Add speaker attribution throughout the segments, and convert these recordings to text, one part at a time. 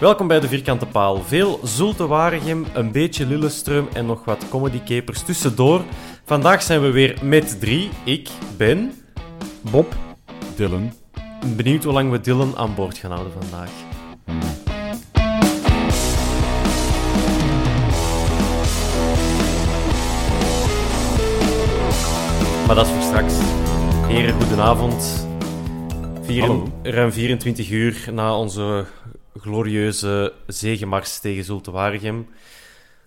Speaker 1: Welkom bij de Vierkante Paal. Veel Zulte Waregem, een beetje Lillestrøm en nog wat comedycapers tussendoor. Vandaag zijn we weer met drie. Ik ben...
Speaker 2: Bob, Dylan.
Speaker 1: Benieuwd hoe lang we Dylan aan boord gaan houden vandaag. Maar dat is voor straks. Heren, goedenavond. Vier, ruim 24 uur na onze glorieuze zegenmars tegen Zulte Waregem.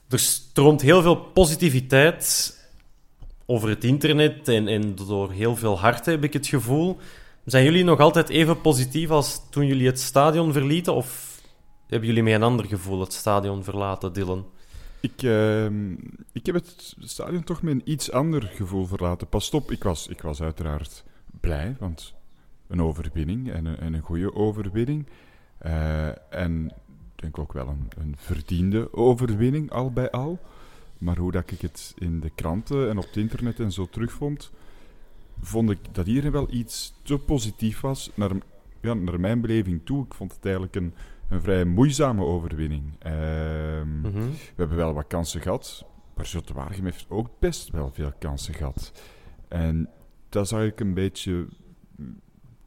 Speaker 1: Er stroomt heel veel positiviteit over het internet en, door heel veel harten, heb ik het gevoel. Zijn jullie nog altijd even positief als toen jullie het stadion verlieten? Of hebben jullie met een ander gevoel het stadion verlaten, Dylan?
Speaker 2: Ik, ehm, ik heb het stadion toch met een iets ander gevoel verlaten. Pas op, ik was, ik was uiteraard blij, want een overwinning en een, en een goede overwinning. Eh, en ik denk ook wel een, een verdiende overwinning, al bij al. Maar hoe dat ik het in de kranten en op het internet en zo terugvond, vond ik dat iedereen wel iets te positief was naar, ja, naar mijn beleving toe. Ik vond het eigenlijk een, een vrij moeizame overwinning. Ehm,
Speaker 1: Mhm.
Speaker 2: we hebben wel wat kansen gehad, maar Waregem heeft ook best wel veel kansen gehad. En dat zag ik een beetje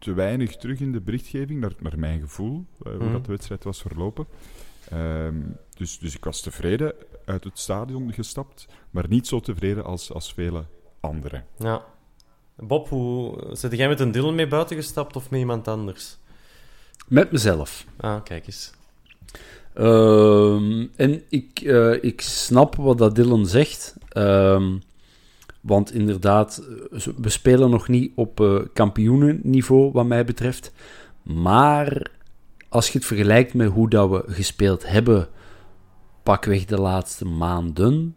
Speaker 2: te weinig terug in de berichtgeving, naar, naar mijn gevoel, eh, hoe
Speaker 1: Mhm.
Speaker 2: dat de wedstrijd was verlopen. Ehm, dus, dus ik was tevreden uit het stadion gestapt, maar niet zo tevreden als, als vele anderen.
Speaker 1: Ja. Bob, hoe zit jij met een Dylan mee buiten gestapt of met iemand anders?
Speaker 3: Met mezelf.
Speaker 1: Ah, kijk eens.
Speaker 3: Ehm, en ik, eh, ik snap wat dat Dylan zegt. Ehm, want inderdaad, eh, we spelen nog niet op eh, kampioenenniveau, wat mij betreft. Maar als je het vergelijkt met hoe dat we gespeeld hebben, pakweg de laatste maanden,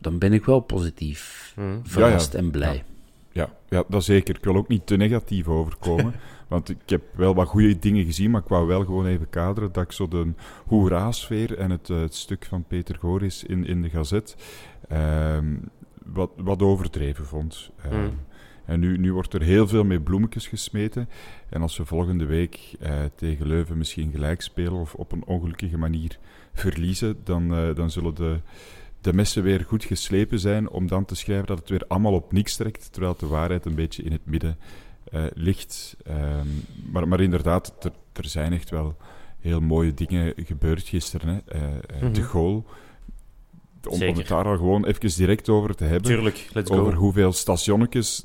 Speaker 3: dan ben ik wel positief
Speaker 1: Hmm.
Speaker 3: verrast
Speaker 2: Ja, ja.
Speaker 3: en blij.
Speaker 2: Ja, ja, dat zeker. Ik wil ook niet te negatief overkomen. want ik heb wel wat goede dingen gezien, maar ik wou wel gewoon even kaderen dat ik zo de hoera-sfeer en het, eh, het stuk van Peter Goris in, in de gazet ehm, wat, wat overdreven vond. Ehm,
Speaker 1: Hmm.
Speaker 2: En nu, nu wordt er heel veel met bloemetjes gesmeten. En als we volgende week eh, tegen Leuven misschien gelijk spelen of op een ongelukkige manier verliezen, dan, eh, dan zullen de, de messen weer goed geslepen zijn om dan te schrijven dat het weer allemaal op niks trekt, terwijl de waarheid een beetje in het midden eh, ligt. Ehm, maar, maar inderdaad, er, er zijn echt wel heel mooie dingen gebeurd gisteren. Hè. Eh,
Speaker 1: Mhm.
Speaker 2: De goal. Om, het daar al gewoon even direct over te hebben
Speaker 1: Tuurlijk, let's
Speaker 2: over
Speaker 1: go.
Speaker 2: hoeveel stationnetjes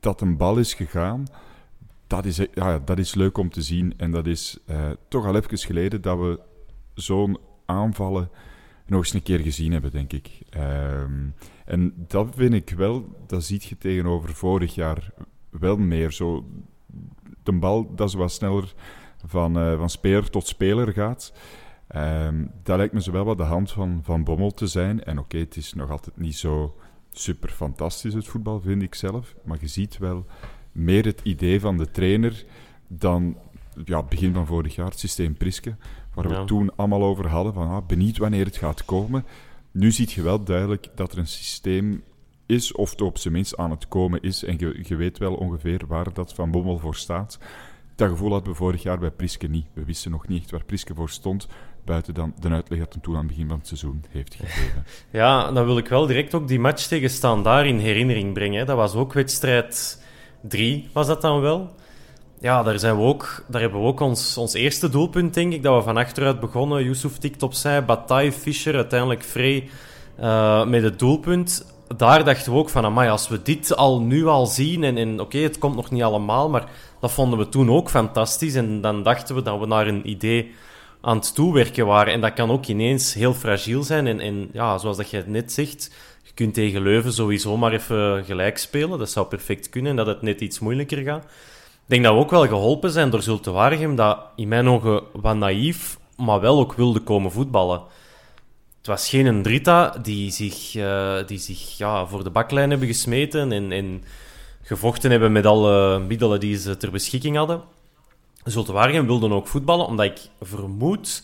Speaker 2: dat een bal is gegaan. Dat is, ja, dat is leuk om te zien. En dat is eh, toch al even geleden dat we zo'n aanvallen nog eens een keer gezien hebben, denk ik. Ehm, en dat vind ik wel, dat ziet je tegenover vorig jaar wel meer. Zo, de bal dat ze wat sneller van, eh, van speler tot speler gaat. Ehm, dat lijkt me zo wel wat de hand van, van Bommel te zijn. En oké, het is nog altijd niet zo super fantastisch, het voetbal, vind ik zelf. Maar je ziet wel meer het idee van de trainer dan ja, begin van vorig jaar, het systeem Priske, waar we
Speaker 1: Ja.
Speaker 2: toen allemaal over hadden, van ah, benieuwd wanneer het gaat komen. Nu zie je wel duidelijk dat er een systeem is, of het op zijn minst aan het komen is, en je, je weet wel ongeveer waar dat Van Bommel voor staat. Dat gevoel hadden we vorig jaar bij Priske niet. We wisten nog niet echt waar Priske voor stond, buiten dan de uitleg dat toen aan het begin van het seizoen heeft gegeven.
Speaker 1: Ja, dan wil ik wel direct ook die match tegen Standaard in herinnering brengen. Dat was ook wedstrijd 3, was dat dan wel? Ja, daar, zijn we ook, daar hebben we ook ons, ons eerste doelpunt, denk ik, dat we van achteruit begonnen. Yusuf tikt opzij, Bataille, Fischer, uiteindelijk Frey eh, met het doelpunt. Daar dachten we ook van, amai, als we dit al nu al zien, en, en oké, het komt nog niet allemaal, maar dat vonden we toen ook fantastisch. En dan dachten we dat we naar een idee aan het toewerken waren. En dat kan ook ineens heel fragiel zijn. En, en ja, zoals dat jij net zegt, je kunt tegen Leuven sowieso maar even gelijk spelen. Dat zou perfect kunnen en dat het net iets moeilijker gaat. Ik denk dat we ook wel geholpen zijn door Zulte Waregem, dat in mijn ogen wat naïef, maar wel ook wilde komen voetballen. Het was geen een Drita die zich, eh, die zich ja, voor de baklijn hebben gesmeten en, en gevochten hebben met alle middelen die ze ter beschikking hadden. Zulte Waregem wilden ook voetballen, omdat ik vermoed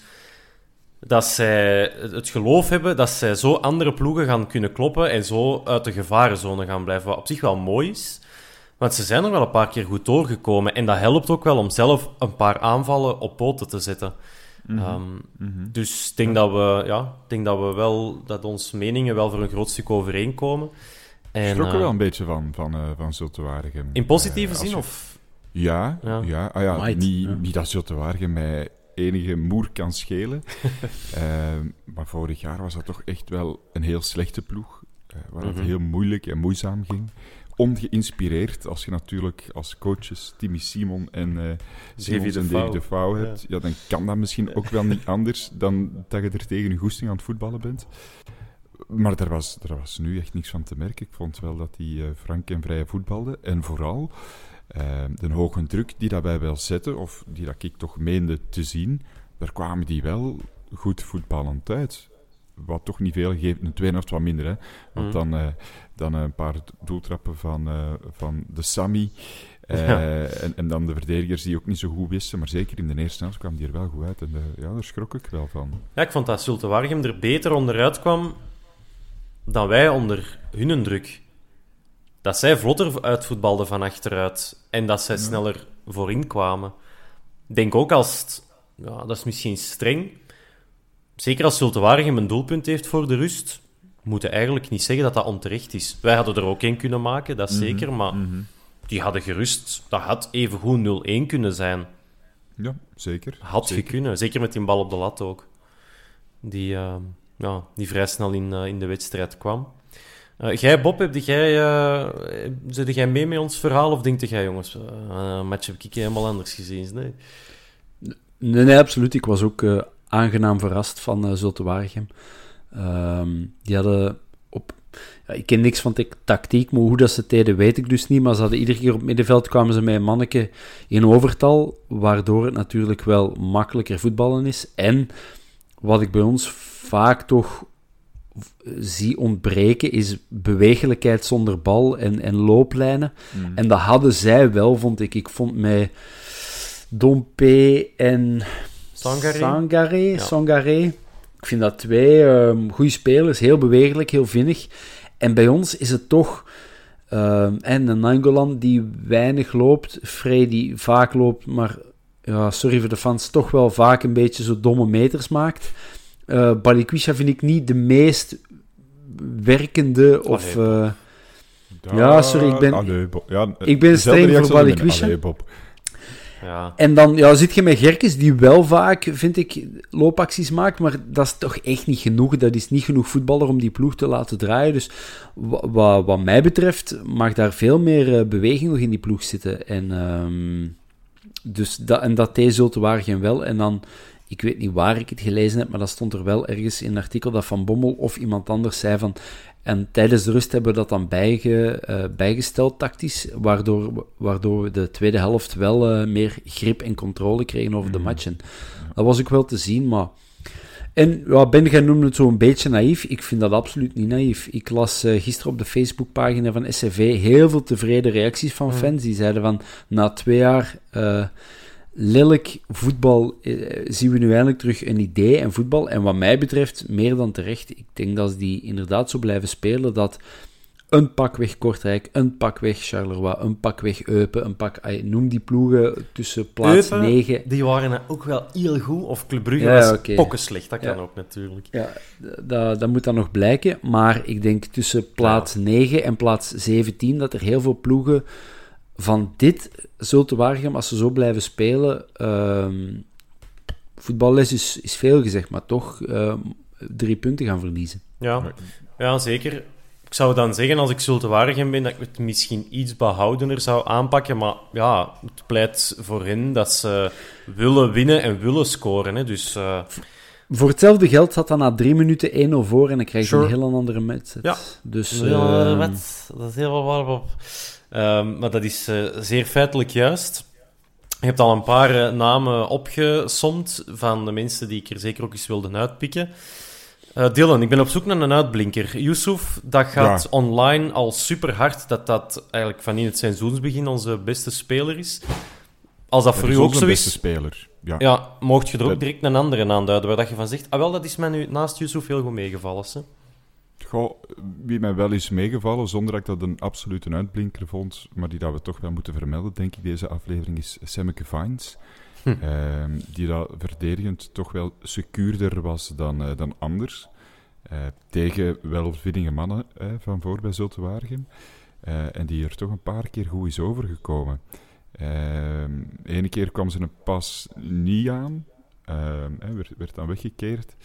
Speaker 1: dat zij het geloof hebben dat zij zo andere ploegen gaan kunnen kloppen en zo uit de gevarenzone gaan blijven. Wat op zich wel mooi is, want ze zijn er wel een paar keer goed doorgekomen. En dat helpt ook wel om zelf een paar aanvallen op poten te zetten. Ehm, Dus ik denk, dat we, ja, denk dat we wel, dat onze meningen wel voor een groot stuk overeenkomen. En,
Speaker 2: Ik schrok er
Speaker 1: eh,
Speaker 2: wel een beetje van, van, eh van Zulte Waregem.
Speaker 1: in positieve
Speaker 2: Eh,
Speaker 1: zin? Of...
Speaker 2: Ja,
Speaker 1: Ja.
Speaker 2: ja. Ah, ja
Speaker 3: Might,
Speaker 2: niet,
Speaker 3: ja.
Speaker 2: niet dat Zulte Waregem mij enige moer kan schelen. Ehm, maar vorig jaar was dat toch echt wel een heel slechte ploeg. eh, waar het
Speaker 1: Mhm.
Speaker 2: heel moeilijk en moeizaam ging. Ongeïnspireerd, als je natuurlijk als coaches Timmy Simon en eh Simons
Speaker 1: de
Speaker 2: en hebt, ja. dan kan dat misschien ook wel niet anders dan dat je er tegen een goesting aan het voetballen bent. Maar daar was, daar was nu echt niks van te merken. Ik vond wel dat die eh, frank en vrij voetbalde. En vooral de hoge druk die dat wij wel zetten, of die dat ik toch meende te zien, daar kwamen die wel goed voetballend uit. Wat toch niet veel geeft. Een tweede helft wat minder, hè. Want
Speaker 1: Mhm.
Speaker 2: dan, eh, dan een paar doeltrappen van, eh, van de Sammy. eh, en, en dan de verdedigers die ook niet zo goed wisten. Maar zeker in de eerste helft kwam die er wel goed uit. En ja, daar schrok ik wel van.
Speaker 1: Ja, ik vond dat Zulte Waregem er beter onderuit kwam dan wij onder hun druk. Dat zij vlotter uitvoetbalden van achteruit en dat zij sneller voorin kwamen. Ik denk ook als het, ja, dat is misschien streng, zeker als Zulte Waregem een doelpunt heeft voor de rust, moeten eigenlijk niet zeggen dat dat onterecht is. Wij hadden er ook één kunnen maken, dat is zeker, maar die hadden gerust, dat had evengoed 0-1 kunnen zijn.
Speaker 2: Ja, zeker.
Speaker 1: Had
Speaker 2: zeker.
Speaker 1: kunnen, zeker met die bal op de lat ook. Die, eh, ja, die vrij snel in, eh, in de wedstrijd kwam. Eh, jij, Bob, heb jij, zit jij mee met ons verhaal? Of denk jij, jongens, een match heb ik helemaal anders gezien? Nee.
Speaker 3: Nee, nee, absoluut. Ik was ook aangenaam verrast van eh Zulte Waregem. Ehm, die hadden op... Ja, ik ken niks van tactiek, maar hoe dat ze deden weet ik dus niet. Maar ze hadden iedere keer op het middenveld kwamen ze met een manneke in overtal, waardoor het natuurlijk wel makkelijker voetballen is. En wat ik bij ons vaak toch zie ontbreken, is bewegelijkheid zonder bal en, en looplijnen. En dat hadden zij wel, vond ik. Ik vond mij Dompe en
Speaker 1: Sangaré?
Speaker 3: Sangaré.
Speaker 1: Ja.
Speaker 3: Sangaré. Ik vind dat twee ehm goede spelers, heel bewegelijk, heel vinnig. En bij ons is het toch... ehm, en een Nangolan die weinig loopt, Frey die vaak loopt, maar ja, sorry voor de fans, toch wel vaak een beetje zo domme meters maakt. Eh Balikwisha vind ik niet de meest werkende of...
Speaker 1: Allee,
Speaker 3: eh, Ja, sorry, ik ben-
Speaker 2: Allee, Bob. Ja,
Speaker 3: ik ben streng voor. Balikwisha.
Speaker 2: Bob.
Speaker 1: Ja.
Speaker 3: En dan ja, zit je met Gerkes, die wel vaak, vind ik, loopacties maakt, maar dat is toch echt niet genoeg. Dat is niet genoeg voetballer om die ploeg te laten draaien. Dus wa- wa- wat mij betreft mag daar veel meer eh, beweging nog in die ploeg zitten. En, ehm, dus dat, en dat deed Zulte Waregem wel. En dan, ik weet niet waar ik het gelezen heb, maar dat stond er wel ergens in een artikel dat Van Bommel of iemand anders zei van... En tijdens de rust hebben we dat dan bijge, eh, bijgesteld tactisch, waardoor, we- waardoor we de tweede helft wel eh, meer grip en controle kregen over de matchen. Dat was ook wel te zien, maar... En ja, Ben, jij noemde het zo een beetje naïef. Ik vind dat absoluut niet naïef. Ik las eh, gisteren op de Facebookpagina van SCV heel veel tevreden reacties van fans. Die zeiden van, na twee jaar... lelijk voetbal eh, zien we nu eindelijk terug een idee en voetbal. En wat mij betreft, meer dan terecht. Ik denk dat ze die inderdaad zo blijven spelen, dat een pak weg Kortrijk, een pak weg Charleroi, een pak weg Eupen, een pak... noem die ploegen tussen plaats
Speaker 1: Eupen,
Speaker 3: 9...
Speaker 1: Die waren ook wel heel goed. Of Club Brugge
Speaker 3: Ja,
Speaker 1: was pokken slecht. Dat kan ook natuurlijk.
Speaker 3: Ja, dat, dat moet dan nog blijken. Maar ik denk tussen plaats 9 en plaats 17 dat er heel veel ploegen van dit Zulte Waregem, als ze zo blijven spelen... ehm, voetballes is, is veel gezegd, maar toch ehm, drie punten gaan verliezen.
Speaker 1: Ja, ja zeker. Ik zou dan zeggen, als ik Zulte Waregem ben, dat ik het misschien iets behoudener zou aanpakken. Maar ja, het pleit voor hen dat ze willen winnen en willen scoren. Hè. Dus eh,
Speaker 3: Voor hetzelfde geld zat dan na drie minuten 1-0 voor en dan krijg je
Speaker 1: Sure.
Speaker 3: een heel andere match.
Speaker 1: Ja.
Speaker 3: Dus,
Speaker 1: Ja,
Speaker 3: ehm,
Speaker 1: wat? Dat is heel waar op. Ehm, maar dat is eh, zeer feitelijk juist. Je hebt al een paar eh, namen opgesomd van de mensen die ik er zeker ook eens wilde uitpikken. Eh, Dylan, ik ben op zoek naar een uitblinker. Yusuf, dat gaat
Speaker 2: Ja.
Speaker 1: online al super hard dat dat eigenlijk van in het seizoensbegin onze beste speler is. Als dat,
Speaker 2: Dat
Speaker 1: voor u ook zo
Speaker 2: beste
Speaker 1: is,
Speaker 2: speler. Ja.
Speaker 1: ja, mocht je er ook direct een andere aanduiden waar dat je van zegt, ah wel, dat is mij nu naast Yusuf heel goed meegevallen. Hè?
Speaker 2: Goh, wie mij wel is meegevallen, zonder dat ik dat een absolute uitblinker vond, maar die dat we toch wel moeten vermelden, denk ik, deze aflevering, is Semmeke Vines.
Speaker 1: Hm.
Speaker 2: Ehm, die dat verdedigend toch wel secuurder was dan, eh, dan anders. Eh, tegen welvinnige mannen eh, van voor bij Zulte Waregem. Eh, en die er toch een paar keer goed is overgekomen. Ehm ene keer kwam ze een pas niet aan. Ehm, werd, werd dan weggekeerd.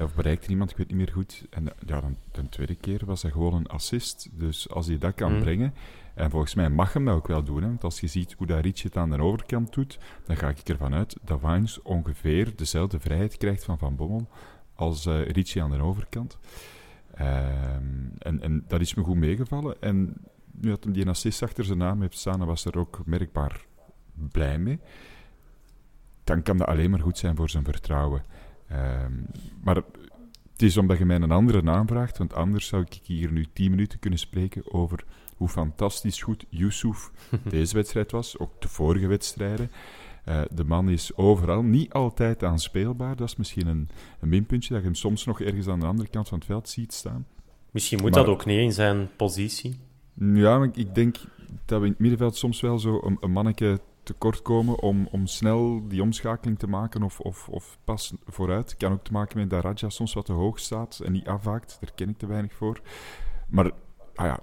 Speaker 2: Of bereikte iemand, ik weet niet meer goed. En ja, dan, de tweede keer was dat gewoon een assist. Dus als hij dat kan
Speaker 1: Mhm.
Speaker 2: brengen... En volgens mij mag hem dat ook wel doen. Hè, want als je ziet hoe dat Richie het aan de overkant doet, dan ga ik ervan uit dat Vines ongeveer dezelfde vrijheid krijgt van Van Bommel als Richie aan de overkant. Ehm, en, en dat is me goed meegevallen. En nu dat hem die assist achter zijn naam heeft staan, was er ook merkbaar blij mee. Dan kan dat alleen maar goed zijn voor zijn vertrouwen. Ehm, maar het is omdat je mij een andere naam vraagt, want anders zou ik hier nu tien minuten kunnen spreken over hoe fantastisch goed Yusuf deze wedstrijd was, ook de vorige wedstrijden. Eh, de man is overal niet altijd aanspeelbaar. Dat is misschien een, een minpuntje, dat je hem soms nog ergens aan de andere kant van het veld ziet staan.
Speaker 1: Misschien moet
Speaker 2: Maar-
Speaker 1: dat ook niet in zijn positie.
Speaker 2: Ja, maar ik denk dat we in het middenveld soms wel zo een, een manneke tekort komen om, om snel die omschakeling te maken of, of, of pas vooruit. Kan ook te maken met dat Raja soms wat te hoog staat en niet afhaakt. Daar ken ik te weinig voor. Maar ah ja,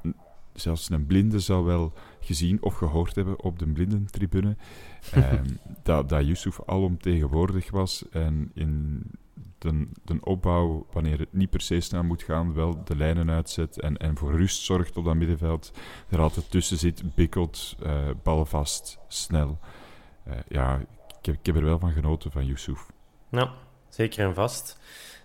Speaker 2: zelfs een blinde zou wel gezien of gehoord hebben op de blindentribune ehm, dat, dat Yusuf alomtegenwoordig was en in de, opbouw, wanneer het niet per se snel moet gaan, wel de lijnen uitzet en, en voor rust zorgt op dat middenveld. Er altijd tussen zit, bikkelt, eh balvast, snel. Eh, ja, ik heb, ik heb er wel van genoten van Yusuf.
Speaker 1: Ja, zeker en vast.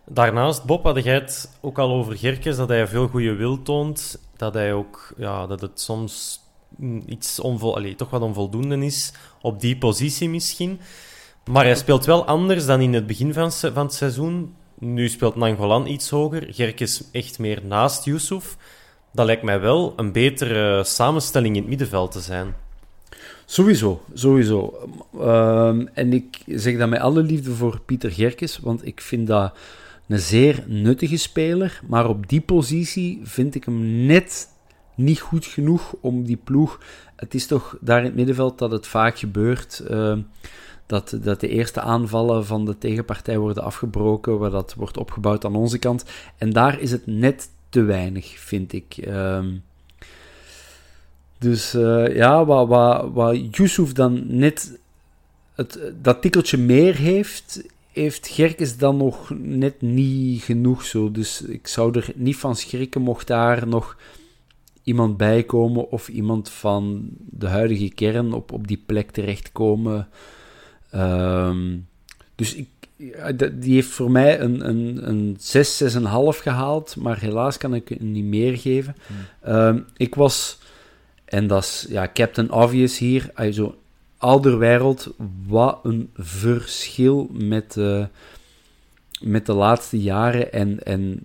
Speaker 1: Daarnaast, Bob, had jij het ook al over Gerkes, dat hij veel goede wil toont. Dat hij ook, ja, dat het soms mm, iets onvol, allee, toch wat onvoldoende is op die positie misschien. Maar hij speelt wel anders dan in het begin van, het seizoen. Nu speelt Nangolan iets hoger, Gerkes echt meer naast Yusuf. Dat lijkt mij wel een betere samenstelling in het middenveld te zijn.
Speaker 3: Sowieso, sowieso. Ehm, en ik zeg dat met alle liefde voor Pieter Gerkes, want ik vind dat een zeer nuttige speler. Maar op die positie vind ik hem net niet goed genoeg om die ploeg. Het is toch daar in het middenveld dat het vaak gebeurt. ehm, dat, dat de eerste aanvallen van de tegenpartij worden afgebroken, waar dat wordt opgebouwd aan onze kant. En daar is het net te weinig, vind ik. Ehm, dus eh, ja, wat, wat, wat Yusuf dan net het, dat tikkeltje meer heeft, heeft Gerkes dan nog net niet genoeg zo. Dus ik zou er niet van schrikken mocht daar nog iemand bij komen of iemand van de huidige kern op, op die plek terechtkomen. Ehm dus ik, die heeft voor mij een, een, een 6, 6,5 gehaald, maar helaas kan ik het niet meer geven. Ehm, ik was, en dat is ja, Captain Obvious hier, also, Alderwereld, wat een verschil met, eh, met de laatste jaren. En, en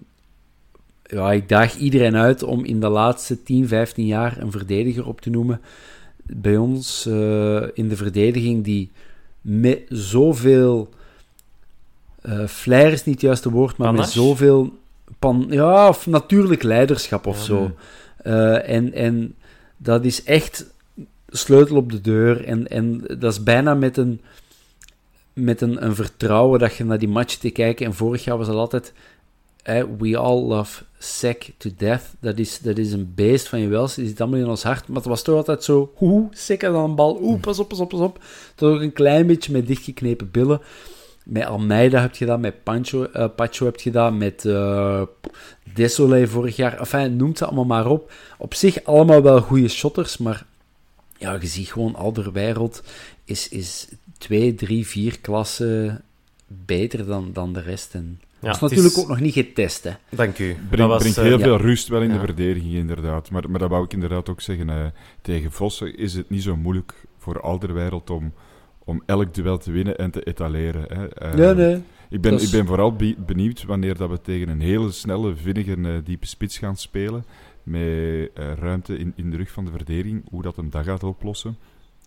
Speaker 3: ja, ik daag iedereen uit om in de laatste 10, 15 jaar een verdediger op te noemen. Bij ons eh, in de verdediging die met zoveel... eh flair is niet het juiste woord, maar met zoveel... Pan, ja, of natuurlijk leiderschap of
Speaker 1: Ja.
Speaker 3: zo. Eh, en, en dat is echt sleutel op de deur. En, en dat is bijna met een, met een, een vertrouwen dat je naar die match te kijken. En vorig jaar was dat altijd... we all love Sec to death. Dat is, dat is een beest van je wels. Die zit allemaal in ons hart. Maar het was toch altijd zo... Oeh, Sec dan een bal. Oeh, pas op, pas op, pas op. Toch ook een klein beetje met dichtgeknepen billen. Met Almeida heb je dat, met Pancho, eh, Pacho heb je dat, met eh Desolé vorig jaar. Enfin, noemt ze allemaal maar op. Op zich allemaal wel goede shotters, maar ja, je ziet gewoon Alderweireld is, is twee, drie, vier klassen beter dan, dan de rest. En
Speaker 1: Ja,
Speaker 3: dat is natuurlijk ook nog niet getest, hè.
Speaker 1: Dank u.
Speaker 2: Brengt
Speaker 1: Dat was,
Speaker 2: brengt
Speaker 1: eh,
Speaker 2: heel
Speaker 3: ja.
Speaker 2: veel rust wel in de
Speaker 3: Ja.
Speaker 2: verdediging, inderdaad. Maar, maar dat wou ik inderdaad ook zeggen. eh, tegen Vossen is het niet zo moeilijk voor Alderwereld om, om elk duel te winnen en te etaleren. Hè. Eh,
Speaker 3: nee, nee.
Speaker 2: Ik ben,
Speaker 3: is-
Speaker 2: ik ben vooral be- benieuwd wanneer dat we tegen een hele snelle, vinnige, eh, diepe spits gaan spelen. Met ruimte in, in de rug van de verdediging. Hoe dat hem dat gaat oplossen.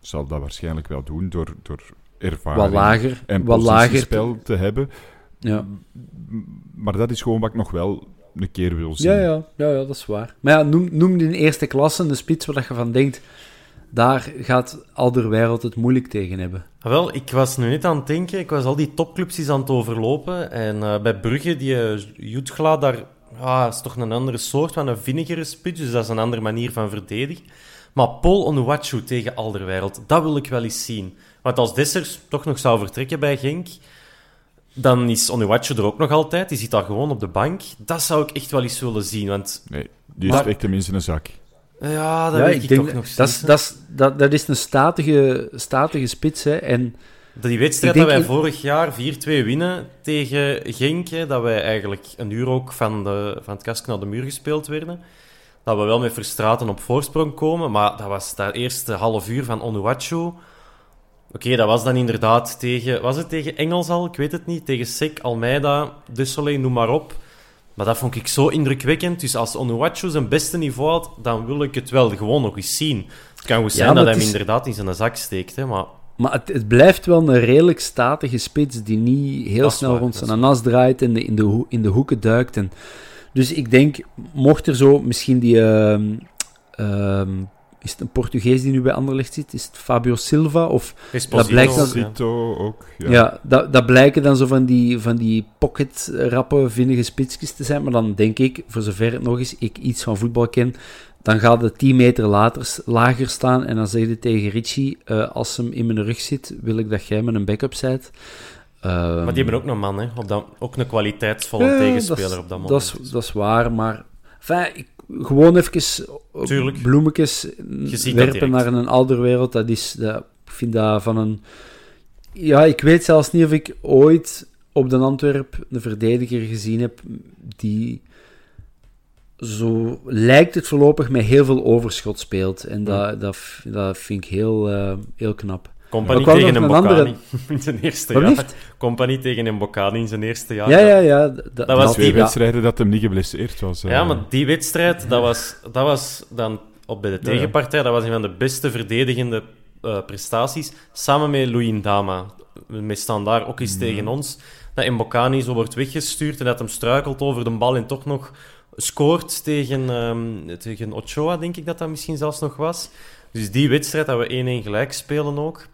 Speaker 2: Zal dat waarschijnlijk wel doen door, door ervaring
Speaker 3: Wat lager.
Speaker 2: en
Speaker 3: wat lager.
Speaker 2: positiespel te hebben.
Speaker 3: Ja.
Speaker 2: Maar dat is gewoon wat ik nog wel een keer wil zien.
Speaker 3: Ja, ja, ja, ja, dat is waar. Maar ja, noem, noem die in eerste klasse een spits waar je van denkt, daar gaat Alderweireld het moeilijk tegen hebben.
Speaker 1: Ah, Wel, ik was nu net aan het denken, ik was al die topclubs eens aan het overlopen. En eh, bij Brugge, die uh, Jutgla, daar ah, is toch een andere soort van een vinnigere spits. Dus dat is een andere manier van verdedigen. Maar Paul Onuachu tegen Alderweireld, dat wil ik wel eens zien. Want als Dessers toch nog zou vertrekken bij Genk, dan is Onuachu er ook nog altijd. Die zit daar gewoon op de bank. Dat zou ik echt wel eens willen zien. Want
Speaker 2: Nee, die
Speaker 1: Maar-
Speaker 2: steekt hem in zijn zak.
Speaker 1: ja, dat
Speaker 3: ja,
Speaker 1: weet ik,
Speaker 3: denk
Speaker 1: toch nog
Speaker 3: dat, is,
Speaker 1: steeds,
Speaker 3: dat, is, dat, dat is een statige, statige spits. Hè, en
Speaker 1: Die wedstrijd dat wij
Speaker 3: in-
Speaker 1: vorig jaar 4-2 winnen tegen Genk, hè, dat wij eigenlijk een uur ook van, de, van het kastje naar de muur gespeeld werden, dat we wel met Verstraten op voorsprong komen, maar dat was dat eerste half uur van Onuachu. Oké, dat was dan inderdaad tegen... Was het tegen Engels al? Ik weet het niet. Tegen Sek, Almeida, Desolé, noem maar op. Maar dat vond ik zo indrukwekkend. Dus als Onuachu zijn beste niveau had, dan wil ik het wel gewoon nog eens zien. Het kan goed zijn dat hij hem inderdaad in zijn zak steekt, hè, maar...
Speaker 3: Maar het, het blijft wel een redelijk statige spits die niet heel snel
Speaker 1: waar,
Speaker 3: rond zijn as draait en de, in, de in de hoeken duikt. En, dus ik denk, mocht er zo misschien die... ehm, ehm, is het een Portugees die nu bij Anderlecht zit? Is het Fabio Silva? Of,
Speaker 1: Esposito,
Speaker 3: blijkt dat-
Speaker 1: ja.
Speaker 2: Cito ook. Ja.
Speaker 3: ja, dat, dat blijken dan zo van die, van die pocket-rappe, vinnige spitsjes te zijn. Maar dan denk ik, voor zover het nog eens ik iets van voetbal ken, dan gaat het 10 meter later, lager staan en dan zeg je tegen Richie, eh, als hem in mijn rug zit, wil ik dat jij met een backup. Ehm,
Speaker 1: Maar die hebben ook een man, hè. Op dat, ook een kwaliteitsvolle
Speaker 3: ja,
Speaker 1: tegenspeler
Speaker 3: is-
Speaker 1: op dat moment.
Speaker 3: Dat is, dat is waar, maar enfin, ik, gewoon even
Speaker 1: Tuurlijk.
Speaker 3: bloemetjes werpen naar een alderwereld, dat is, dat, ik vind dat van een... Ja, ik weet zelfs niet of ik ooit op de Antwerp een verdediger gezien heb die zo lijkt het voorlopig met heel veel overschot speelt. En dat, dat, dat vind ik heel, eh, heel knap.
Speaker 1: Compagnie tegen een
Speaker 3: andere-
Speaker 1: in zijn eerste
Speaker 3: Wat
Speaker 1: jaar. Compagnie tegen een Bocani in zijn eerste jaar.
Speaker 3: Ja, ja, ja. d- d-
Speaker 1: was
Speaker 3: dat-
Speaker 2: Twee
Speaker 1: die-
Speaker 3: ja.
Speaker 2: wedstrijden dat hem niet geblesseerd was. eh.
Speaker 1: Ja, maar die wedstrijd, dat was, dat was dan op bij de
Speaker 2: Ja, ja.
Speaker 1: tegenpartij, dat was een van de beste verdedigende eh, prestaties. Samen met Louis Dama. We staan daar ook eens tegen ons. Dat Mbokani zo wordt weggestuurd en dat hem struikelt over de bal en toch nog scoort tegen, ehm, tegen Ochoa, denk ik dat dat misschien zelfs nog was. Dus die wedstrijd dat we 1-1 gelijk spelen ook.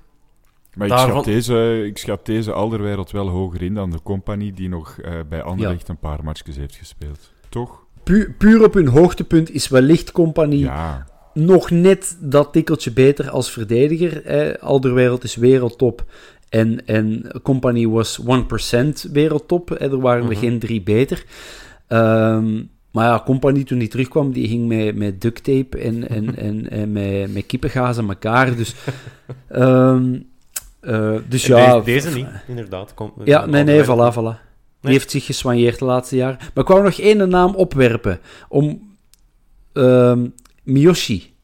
Speaker 2: Maar ik schat, deze, ik schat deze Alderwereld wel hoger in dan de compagnie die nog eh, bij Anderlecht een paar matchjes heeft gespeeld. Toch?
Speaker 3: Pu- puur op hun hoogtepunt is wellicht Compagnie
Speaker 2: Ja.
Speaker 3: nog net dat tikkeltje beter als verdediger. Eh, Alderwereld is wereldtop. En, en Company was 1% wereldtop. Er waren er
Speaker 1: Mhm.
Speaker 3: geen drie beter. Ehm, maar ja, Company toen die terugkwam, die ging met, met duct tape en, en, en, en met, met kippengaas aan elkaar. Dus, ehm, eh, dus
Speaker 1: En
Speaker 3: ja,
Speaker 1: deze, deze niet, inderdaad. Komt,
Speaker 3: ja, nee, nee, voilà, voilà. Die heeft zich geswanjeerd de laatste jaren. Maar ik wou nog één naam opwerpen. Om ehm Miyoshi.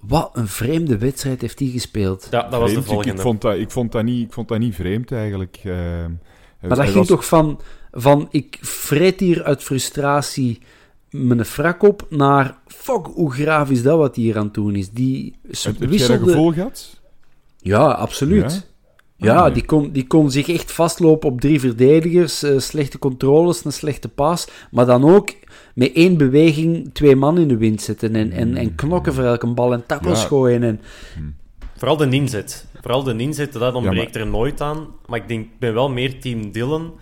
Speaker 3: Wat een vreemde wedstrijd heeft hij gespeeld.
Speaker 1: Ja, dat was de
Speaker 2: Vreemd.
Speaker 1: Volgende.
Speaker 2: Ik, vond dat, ik, vond dat niet, ik vond dat niet vreemd eigenlijk. eh.
Speaker 3: Maar dat
Speaker 2: Hij
Speaker 3: ging
Speaker 2: was-
Speaker 3: toch van, van ik vreet hier uit frustratie mijn frak op, naar fuck, hoe graaf is dat wat hier aan het doen is. Die
Speaker 2: Heb, heb jij dat
Speaker 3: wisselde...
Speaker 2: gevoel gehad?
Speaker 3: Ja, absoluut.
Speaker 2: Ja?
Speaker 3: Ja,
Speaker 2: nee.
Speaker 3: die, kon, die kon zich echt vastlopen op drie verdedigers, eh, slechte controles, een slechte pas, maar dan ook met één beweging twee man in de wind zetten en, en, en knokken voor elke bal en tackles
Speaker 2: Ja.
Speaker 3: gooien. En,
Speaker 1: Vooral de inzet. Vooral de inzet, dat ontbreekt
Speaker 2: maar-
Speaker 1: er nooit aan. Maar ik denk, ik ben wel meer team Dylan.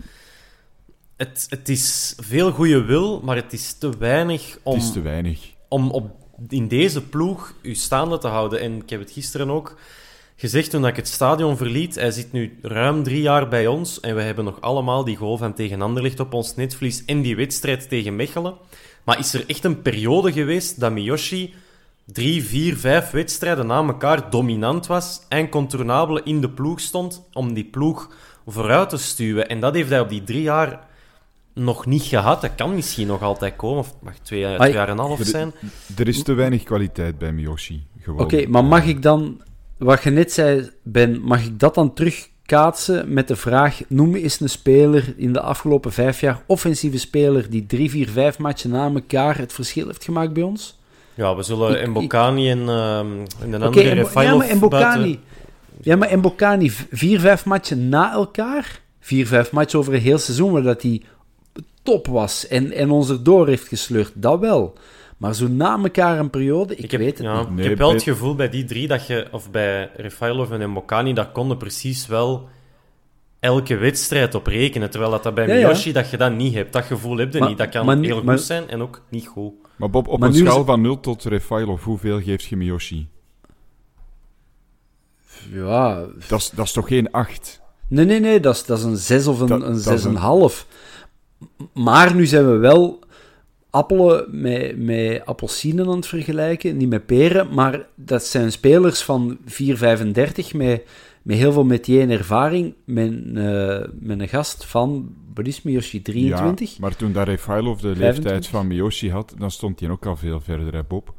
Speaker 1: Het, het is veel goede wil, maar het is te weinig om,
Speaker 2: Het is te weinig.
Speaker 1: om op, in deze ploeg u staande te houden. En ik heb het gisteren ook gezegd toen ik het stadion verliet. Hij zit nu ruim drie jaar bij ons en we hebben nog allemaal die goal van tegen Anderlecht op ons netvlies en die wedstrijd tegen Mechelen. Maar is er echt een periode geweest dat Miyoshi drie, vier, vijf wedstrijden na elkaar dominant was en contournabele in de ploeg stond om die ploeg vooruit te stuwen? En dat heeft hij op die drie jaar nog niet gehad. Dat kan misschien nog altijd komen, of het mag twee, twee jaar en een half zijn.
Speaker 2: Er is te weinig kwaliteit bij Miyoshi. Gewoon.
Speaker 3: Oké, maar mag ik dan, wat je net zei, Ben, mag ik dat dan terugkaatsen met de vraag: noem eens een speler in de afgelopen vijf jaar, offensieve speler, die drie, vier, vijf matchen na elkaar het verschil heeft gemaakt bij ons?
Speaker 1: Ja, we zullen Mbokani en, ehm en de andere
Speaker 3: en Bo- ja, maar Mbokani.
Speaker 1: buiten-
Speaker 3: Ja, maar Mbokani, v- vier, vijf matchen na elkaar. Vier, vijf matchen over een heel seizoen waar dat hij top was en, en ons erdoor heeft gesleurd. Dat wel. Maar zo na elkaar een periode, ik,
Speaker 1: heb,
Speaker 3: weet het
Speaker 1: ja,
Speaker 3: niet.
Speaker 1: ik heb wel het gevoel bij die drie dat je, of bij Refailov en Mbokani, dat konden precies wel elke wedstrijd op rekenen. Terwijl dat, dat bij
Speaker 3: Ja, ja.
Speaker 1: Miyoshi, dat je dat niet hebt. Dat gevoel heb je
Speaker 3: Maar-
Speaker 1: niet. Dat kan heel goed
Speaker 3: maar-
Speaker 1: zijn en ook niet goed.
Speaker 2: Maar Bob, op
Speaker 3: Maar
Speaker 2: een
Speaker 3: is
Speaker 2: schaal van 0 tot Refailov, hoeveel geeft je Miyoshi?
Speaker 3: Ja,
Speaker 2: Dat is, dat is toch geen 8?
Speaker 3: Nee, nee, nee, dat is, dat is een 6 of een,
Speaker 2: Dat-
Speaker 3: een
Speaker 2: dat is
Speaker 3: 6,5. Maar nu zijn we wel appelen met, met appelsinen aan het vergelijken, niet met peren, maar dat zijn spelers van 4,35 met, met heel veel metier en ervaring, met, eh, met een gast van, wat is Miyoshi, 23?
Speaker 2: Ja, maar toen Refailov de
Speaker 3: 25?
Speaker 2: leeftijd van Miyoshi had, dan stond hij ook al veel verder, hè, Bob.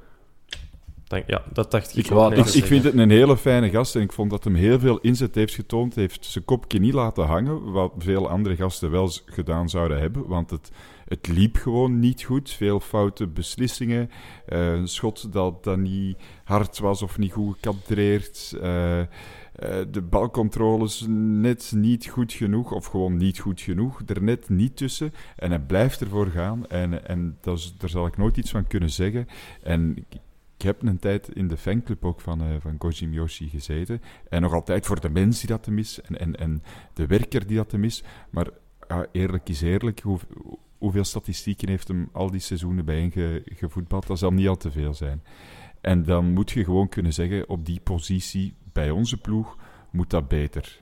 Speaker 1: Ja, dat dacht ik,
Speaker 2: Ik,
Speaker 1: ook. net
Speaker 2: ik, ik vind het een hele fijne gast en ik vond dat hem heel veel inzet heeft getoond. Hij heeft zijn kopje niet laten hangen, wat veel andere gasten wel gedaan zouden hebben. Want het, het liep gewoon niet goed. Veel foute beslissingen. eh, een schot dat, dat niet hard was of niet goed gekadreerd. eh, eh, de balcontroles net niet goed genoeg, of gewoon niet goed genoeg. Er net niet tussen. En hij blijft ervoor gaan. En, en dat daar zal ik nooit iets van kunnen zeggen. En ik- heb een tijd in de fanclub ook van, van Koji Miyoshi gezeten. En nog altijd voor de mens die dat te mis en, en, en de werker die dat te mis. Maar eerlijk is eerlijk, hoe, hoeveel statistieken heeft hem al die seizoenen ge- gevoetbald? Dat zal niet al te veel zijn. En dan moet je gewoon kunnen zeggen, op die positie bij onze ploeg moet dat beter.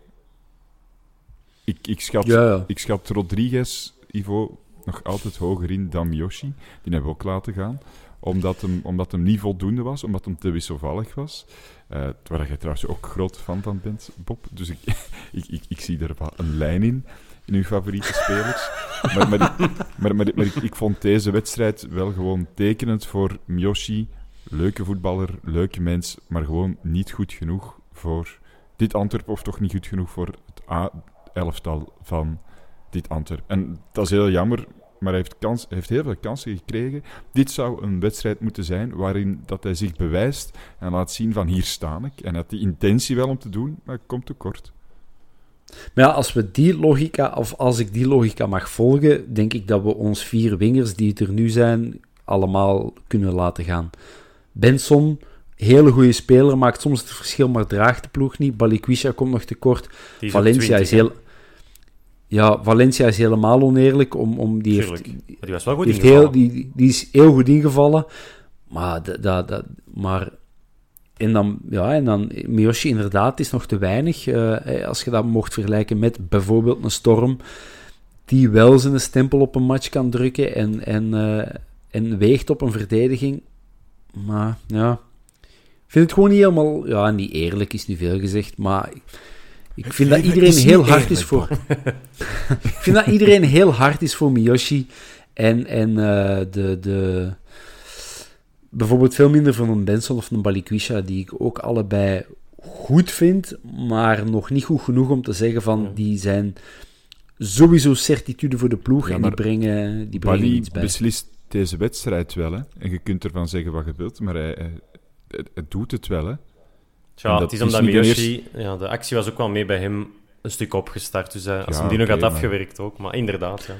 Speaker 2: Ik, ik, schat,
Speaker 3: Ja,
Speaker 2: ik schat Rodriguez, Ivo, nog altijd hoger in dan Miyoshi. Die hebben we ook laten gaan omdat hem, omdat hem niet voldoende was, omdat hem te wisselvallig was. Eh waar je trouwens ook groot fan van bent, Bob. Dus ik, ik, ik, ik zie er wel een lijn in, in uw favoriete spelers. maar maar, maar, maar, ik, ik vond deze wedstrijd wel gewoon tekenend voor Miyoshi. Leuke voetballer, leuke mens, maar gewoon niet goed genoeg voor dit Antwerp, of toch niet goed genoeg voor het A-elftal van dit Antwerp. En dat is heel jammer, maar hij heeft, kans, heeft heel veel kansen gekregen. Dit zou een wedstrijd moeten zijn waarin dat hij zich bewijst en laat zien van hier sta ik. En had die intentie wel om te doen, maar komt tekort.
Speaker 3: Maar ja, als we die logica, of als ik die logica mag volgen, denk ik dat we ons vier wingers die er nu zijn, allemaal kunnen laten gaan. Benson, hele goede speler, maakt soms het verschil, maar draagt de ploeg niet. Balikwisha komt nog tekort.
Speaker 1: Is ook
Speaker 3: Valencia
Speaker 1: 20,
Speaker 3: is heel... Ja, Valencia is helemaal oneerlijk, om, om die heeft.
Speaker 1: Maar die was wel goed
Speaker 3: die, heel, die, die is heel goed ingevallen. Maar, dat, dat, dat, maar en dan, ja, en dan Miyoshi inderdaad is nog te weinig. eh, als je dat mocht vergelijken met bijvoorbeeld een Storm, die wel zijn stempel op een match kan drukken en, en, eh, en weegt op een verdediging. Maar ja, ik vind het gewoon niet helemaal, ja, niet eerlijk is nu veel gezegd, maar ik, vind dat iedereen heel hard is voor. ik vind dat iedereen heel hard is voor Miyoshi. En, en eh, de, de, bijvoorbeeld veel minder van een Benson of een Balikwisha, die ik ook allebei goed vind, maar nog niet goed genoeg om te zeggen van die zijn sowieso certitude voor de ploeg
Speaker 2: Ja,
Speaker 3: en die brengen, die brengen
Speaker 2: Bali
Speaker 3: iets bij.
Speaker 2: beslist deze wedstrijd wel, hè. En je kunt ervan zeggen wat je wilt, maar hij, hij, hij- hij doet het wel, hè.
Speaker 1: Ja, het is
Speaker 2: dat is
Speaker 1: omdat Miyoshi... Ja, de actie was ook wel mee bij hem een stuk opgestart. Dus eh, als
Speaker 2: Ja,
Speaker 1: hij die nog had
Speaker 2: maar-
Speaker 1: afgewerkt ook. Maar inderdaad, ja.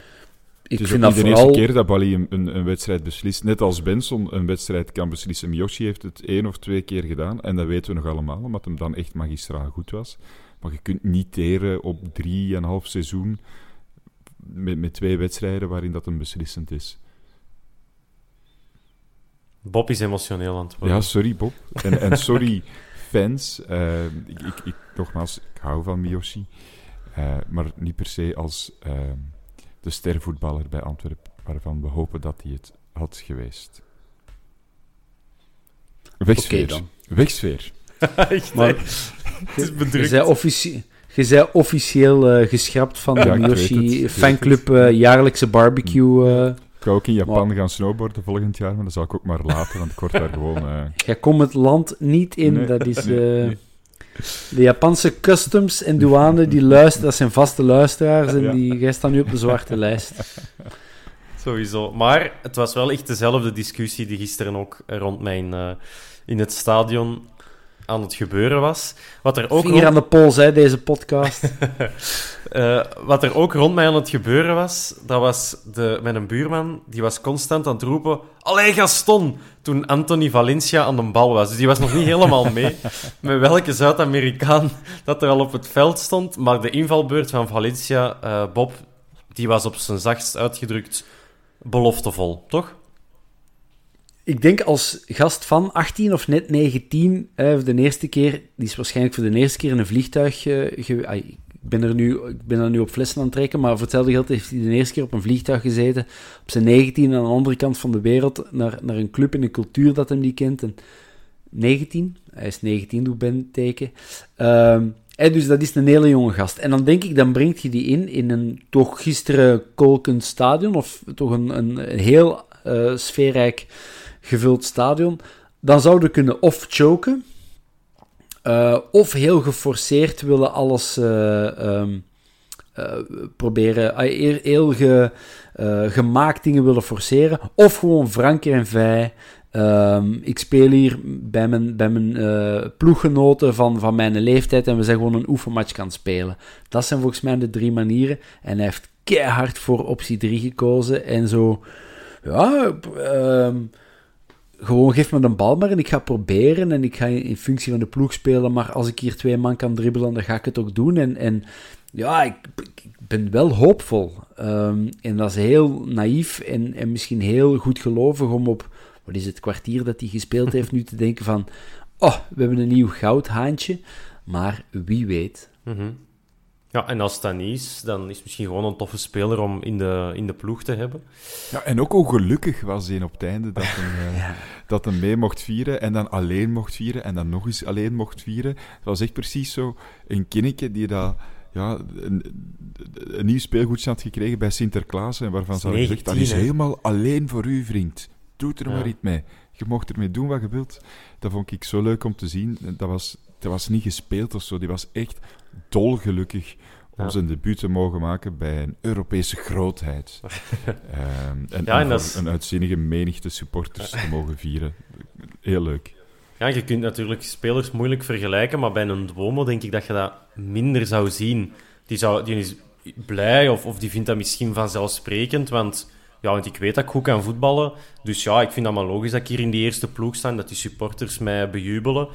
Speaker 3: Ik
Speaker 2: het is
Speaker 3: vind
Speaker 2: ook
Speaker 3: dat
Speaker 2: niet de
Speaker 3: vooral...
Speaker 2: eerste keer dat Bali een, een, een wedstrijd beslist. Net als Benson een wedstrijd kan beslissen. Miyoshi heeft het één of twee keer gedaan. En dat weten we nog allemaal, omdat hem dan echt magistraal goed was. Maar je kunt niet teren op drieënhalf seizoen met, met twee wedstrijden waarin dat een beslissend is.
Speaker 1: Bob is emotioneel aan het worden.
Speaker 2: Ja, sorry Bob. En, en sorry fans. Eh, ik, ik, ik- nogmaals, ik hou van Miyoshi. Eh, maar niet per se als eh, de stervoetballer bij Antwerpen, waarvan we hopen dat hij het had geweest. Wegsfeer.
Speaker 3: Oké dan.
Speaker 2: Wegsfeer.
Speaker 1: Echt,
Speaker 3: Maar-?
Speaker 1: Het is
Speaker 3: Je
Speaker 1: bedrukt.
Speaker 3: officie je zei officieel eh, geschrapt van de
Speaker 2: Ja, weet
Speaker 3: fanclub eh, jaarlijkse barbecue. eh.
Speaker 2: Ik ga ook in Japan
Speaker 3: Maar-
Speaker 2: gaan snowboarden volgend jaar, maar dat zal ik ook maar laten, want ik word daar gewoon... eh,
Speaker 3: Jij komt het land niet in.
Speaker 2: Nee,
Speaker 3: dat is
Speaker 2: nee,
Speaker 3: eh,
Speaker 2: nee.
Speaker 3: De Japanse customs en douane die luisteren. Dat zijn vaste luisteraars en die, jij staat nu op de zwarte lijst.
Speaker 1: Sowieso. Maar het was wel echt dezelfde discussie die gisteren ook rond mijn... eh, in het stadion aan het gebeuren was. Wat er ook
Speaker 3: Vinger
Speaker 1: rond-
Speaker 3: aan de pols, hè, deze podcast.
Speaker 1: Eh, wat er ook rond mij aan het gebeuren was, dat was de, mijn buurman, die was constant aan het roepen, Allee Gaston, toen Anthony Valencia aan de bal was. Dus die was nog niet helemaal mee met welke Zuid-Amerikaan dat er al op het veld stond. Maar de invalbeurt van Valencia, eh, Bob, die was op zijn zachtst uitgedrukt beloftevol, toch?
Speaker 3: Ik denk als gast van 18 of net 19, eh, de eerste keer, die is waarschijnlijk voor de eerste keer in een vliegtuig. eh, ge- ai, ik, ben er nu, ik ben er nu op flessen aan het trekken, maar voor hetzelfde geld heeft hij de eerste keer op een vliegtuig gezeten. Op zijn 19 aan de andere kant van de wereld, naar, naar een club en een cultuur dat hem niet kent. En 19, hij is 19, doe Ben teken. Ehm, dus dat is een hele jonge gast. En dan denk ik, dan brengt je die in in een toch gisteren kolkend stadion, of toch een, een, heel eh, sfeerrijk gevuld stadion. Dan zouden kunnen of choken, eh, of heel geforceerd willen alles eh, ehm, eh, proberen, heel, ge, gemaakt dingen willen forceren, of gewoon frank en vrij. Ehm, ik speel hier bij mijn, bij mijn ploeggenoten van, van mijn leeftijd en we zijn gewoon een oefenmatch kan spelen. Dat zijn volgens mij de drie manieren. En hij heeft keihard voor optie 3 gekozen en zo. Ja, ehm, gewoon geef me de bal maar en ik ga proberen en ik ga in, functie van de ploeg spelen, maar als ik hier twee man kan dribbelen, dan ga ik het ook doen. En, en ja, ik, ben wel hoopvol. Ehm, en dat is heel naïef en, en misschien heel goed gelovig om op, wat is het, kwartier dat hij gespeeld heeft, nu te denken van, oh, we hebben een nieuw goudhaantje, maar wie weet.
Speaker 1: Mhm. Ja, en als dat niet is, dan is het misschien gewoon een toffe speler om in de, in de ploeg te hebben.
Speaker 2: Ja, en ook hoe gelukkig was hij op het einde dat hij, eh, dat mee mocht vieren en dan alleen mocht vieren en dan nog eens alleen mocht vieren. Het was echt precies zo een kinnetje die dat, ja, een, een nieuw speelgoedje had gekregen bij Sinterklaas en waarvan ze hadden gezegd, dat
Speaker 1: 19,
Speaker 2: is helemaal alleen voor u, vriend. Doe er
Speaker 1: Ja.
Speaker 2: maar iets mee. Je mocht ermee doen wat je wilt. Dat vond ik zo leuk om te zien. Dat was, dat was niet gespeeld of zo. Die was echt dolgelukkig om
Speaker 1: Ja.
Speaker 2: zijn debuut te mogen maken bij een Europese grootheid. Ehm, en
Speaker 1: Ja, is-
Speaker 2: een uitzinnige menigte supporters te mogen vieren. Heel leuk.
Speaker 1: Ja, je kunt natuurlijk spelers moeilijk vergelijken, maar bij een Duomo denk ik dat je dat minder zou zien. Die, zou, die is blij of, of die vindt dat misschien vanzelfsprekend, want, ja, want ik weet dat ik goed kan voetballen. Dus ja, ik vind dat maar logisch dat ik hier in die eerste ploeg sta en dat die supporters mij bejubelen.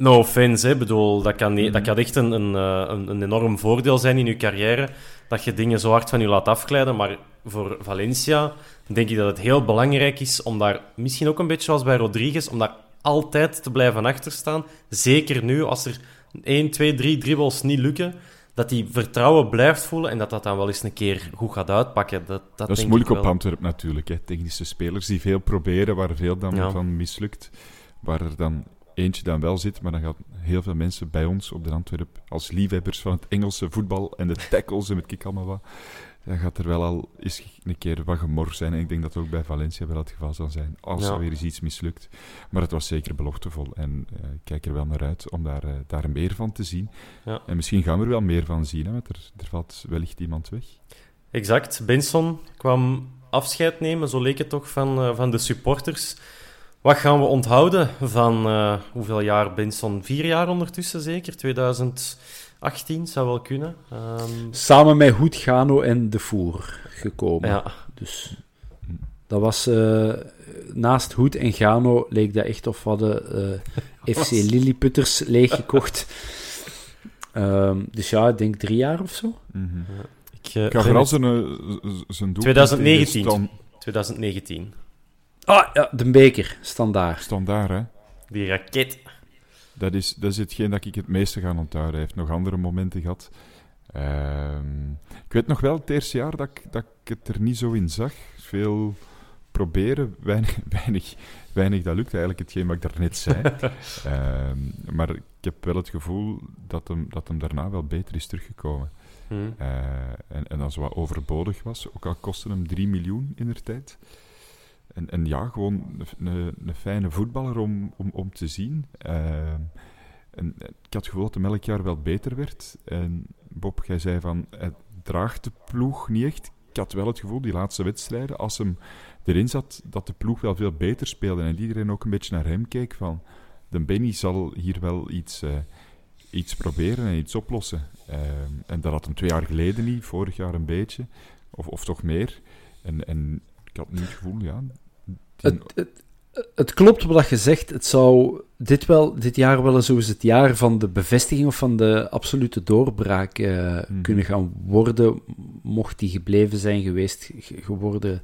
Speaker 1: No offense, hè. Ik bedoel, dat kan, niet- dat kan echt een, een, eh, een, een enorm voordeel zijn in je carrière, dat je dingen zo hard van je laat afglijden. Maar voor Valencia denk ik dat het heel belangrijk is om daar, misschien ook een beetje zoals bij Rodriguez, om daar altijd te blijven achterstaan. Zeker nu, als er 1, 2, 3 dribbles niet lukken, dat hij vertrouwen blijft voelen en dat dat dan wel eens een keer goed gaat uitpakken. Dat, dat,
Speaker 2: Dat is
Speaker 1: denk
Speaker 2: moeilijk
Speaker 1: ik
Speaker 2: op. Antwerpen natuurlijk. Hè. Technische spelers die veel proberen, waar veel dan
Speaker 1: Ja.
Speaker 2: van mislukt. Waar er dan eentje dan wel zit, maar dan gaan heel veel mensen bij ons op de Antwerp als liefhebbers van het Engelse voetbal en de tackles en weet ik allemaal wat. Dan gaat er wel al eens een keer wat gemor zijn. En ik denk dat ook bij Valencia wel het geval zal zijn. Als
Speaker 1: Ja.
Speaker 2: er weer eens iets mislukt. Maar het was zeker beloftevol. En eh, ik kijk er wel naar uit om daar, eh, daar meer van te zien.
Speaker 1: Ja.
Speaker 2: En misschien gaan we er wel meer van zien, hè, want er, er valt wellicht iemand weg.
Speaker 1: Exact. Benson kwam afscheid nemen, zo leek het toch, van, eh, van de supporters. Wat gaan we onthouden van uh, hoeveel jaar Benson? Vier jaar ondertussen zeker? 2018 zou wel kunnen. Um...
Speaker 3: Samen met Hoed, Gano en De Voer gekomen.
Speaker 1: Ja.
Speaker 3: Dus dat was... Uh, naast Hoed en Gano leek dat echt of we hadden uh, FC Lilliputters leeggekocht. um, dus ja, ik denk drie jaar of zo.
Speaker 2: Mm -hmm. ja. Ik, uh, ik ga vooral zijn, zijn doel...
Speaker 1: 2019. 2019.
Speaker 3: Ah, ja, de beker. Standaard.
Speaker 2: Standaard, hè.
Speaker 1: Die raket.
Speaker 2: Dat is, dat is hetgeen dat ik het meeste ga onthouden. Hij heeft nog andere momenten gehad. Uh, ik weet nog wel, het eerste jaar dat ik, dat ik het er niet zo in zag. Veel proberen, weinig, weinig, weinig dat lukt. Eigenlijk hetgeen wat ik daarnet zei. uh, maar ik heb wel het gevoel dat hem, dat hem daarna wel beter is teruggekomen.
Speaker 1: Hmm.
Speaker 2: Uh, en, en als wat overbodig was, ook al kostte hem 3 miljoen in de tijd. En, en ja, gewoon een, een fijne voetballer om, om, om te zien. Uh, en ik had het gevoel dat hem elk jaar wel beter werd. En Bob, jij zei van, hij draagt de ploeg niet echt. Ik had wel het gevoel, die laatste wedstrijden, als hem erin zat, dat de ploeg wel veel beter speelde. En iedereen ook een beetje naar hem keek van, de Benny zal hier wel iets, uh, iets proberen en iets oplossen. Uh, en dat had hem twee jaar geleden niet, vorig jaar een beetje, of, of toch meer. En, en ik had nu het gevoel, ja...
Speaker 3: Het, het, het, klopt wat je zegt. Het zou dit, wel, dit jaar wel eens het jaar van de bevestiging of van de absolute doorbraak uh, mm. kunnen gaan worden, mocht die gebleven zijn geweest, geworden.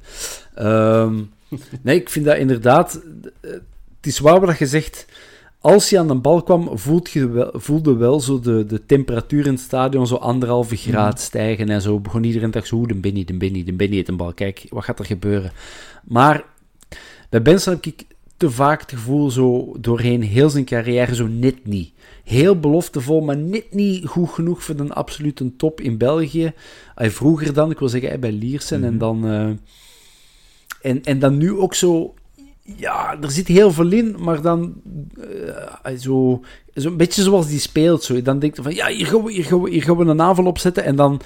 Speaker 3: Um, nee, ik vind dat inderdaad... Het is waar wat je zegt... Als hij aan de bal kwam, voelde je wel, voelde wel zo de, de temperatuur in het stadion zo anderhalve graad mm. stijgen en zo. Begon iedereen dacht zo, de Benny, de Benny, de Benny heeft een bal. Kijk, wat gaat er gebeuren? Maar bij Benson heb ik te vaak het gevoel zo doorheen heel zijn carrière zo net niet. Heel beloftevol, maar net niet goed genoeg voor een absolute top in België. Hij vroeger dan, ik wil zeggen bij Liersen, mm -hmm. en dan... Uh, en, en dan nu ook zo ja, er zit heel veel in, maar dan uh, zo, zo een beetje zoals die speelt. Zo. Dan denk je van, ja, hier gaan, we, hier, gaan we, hier gaan we een aanval opzetten. En dan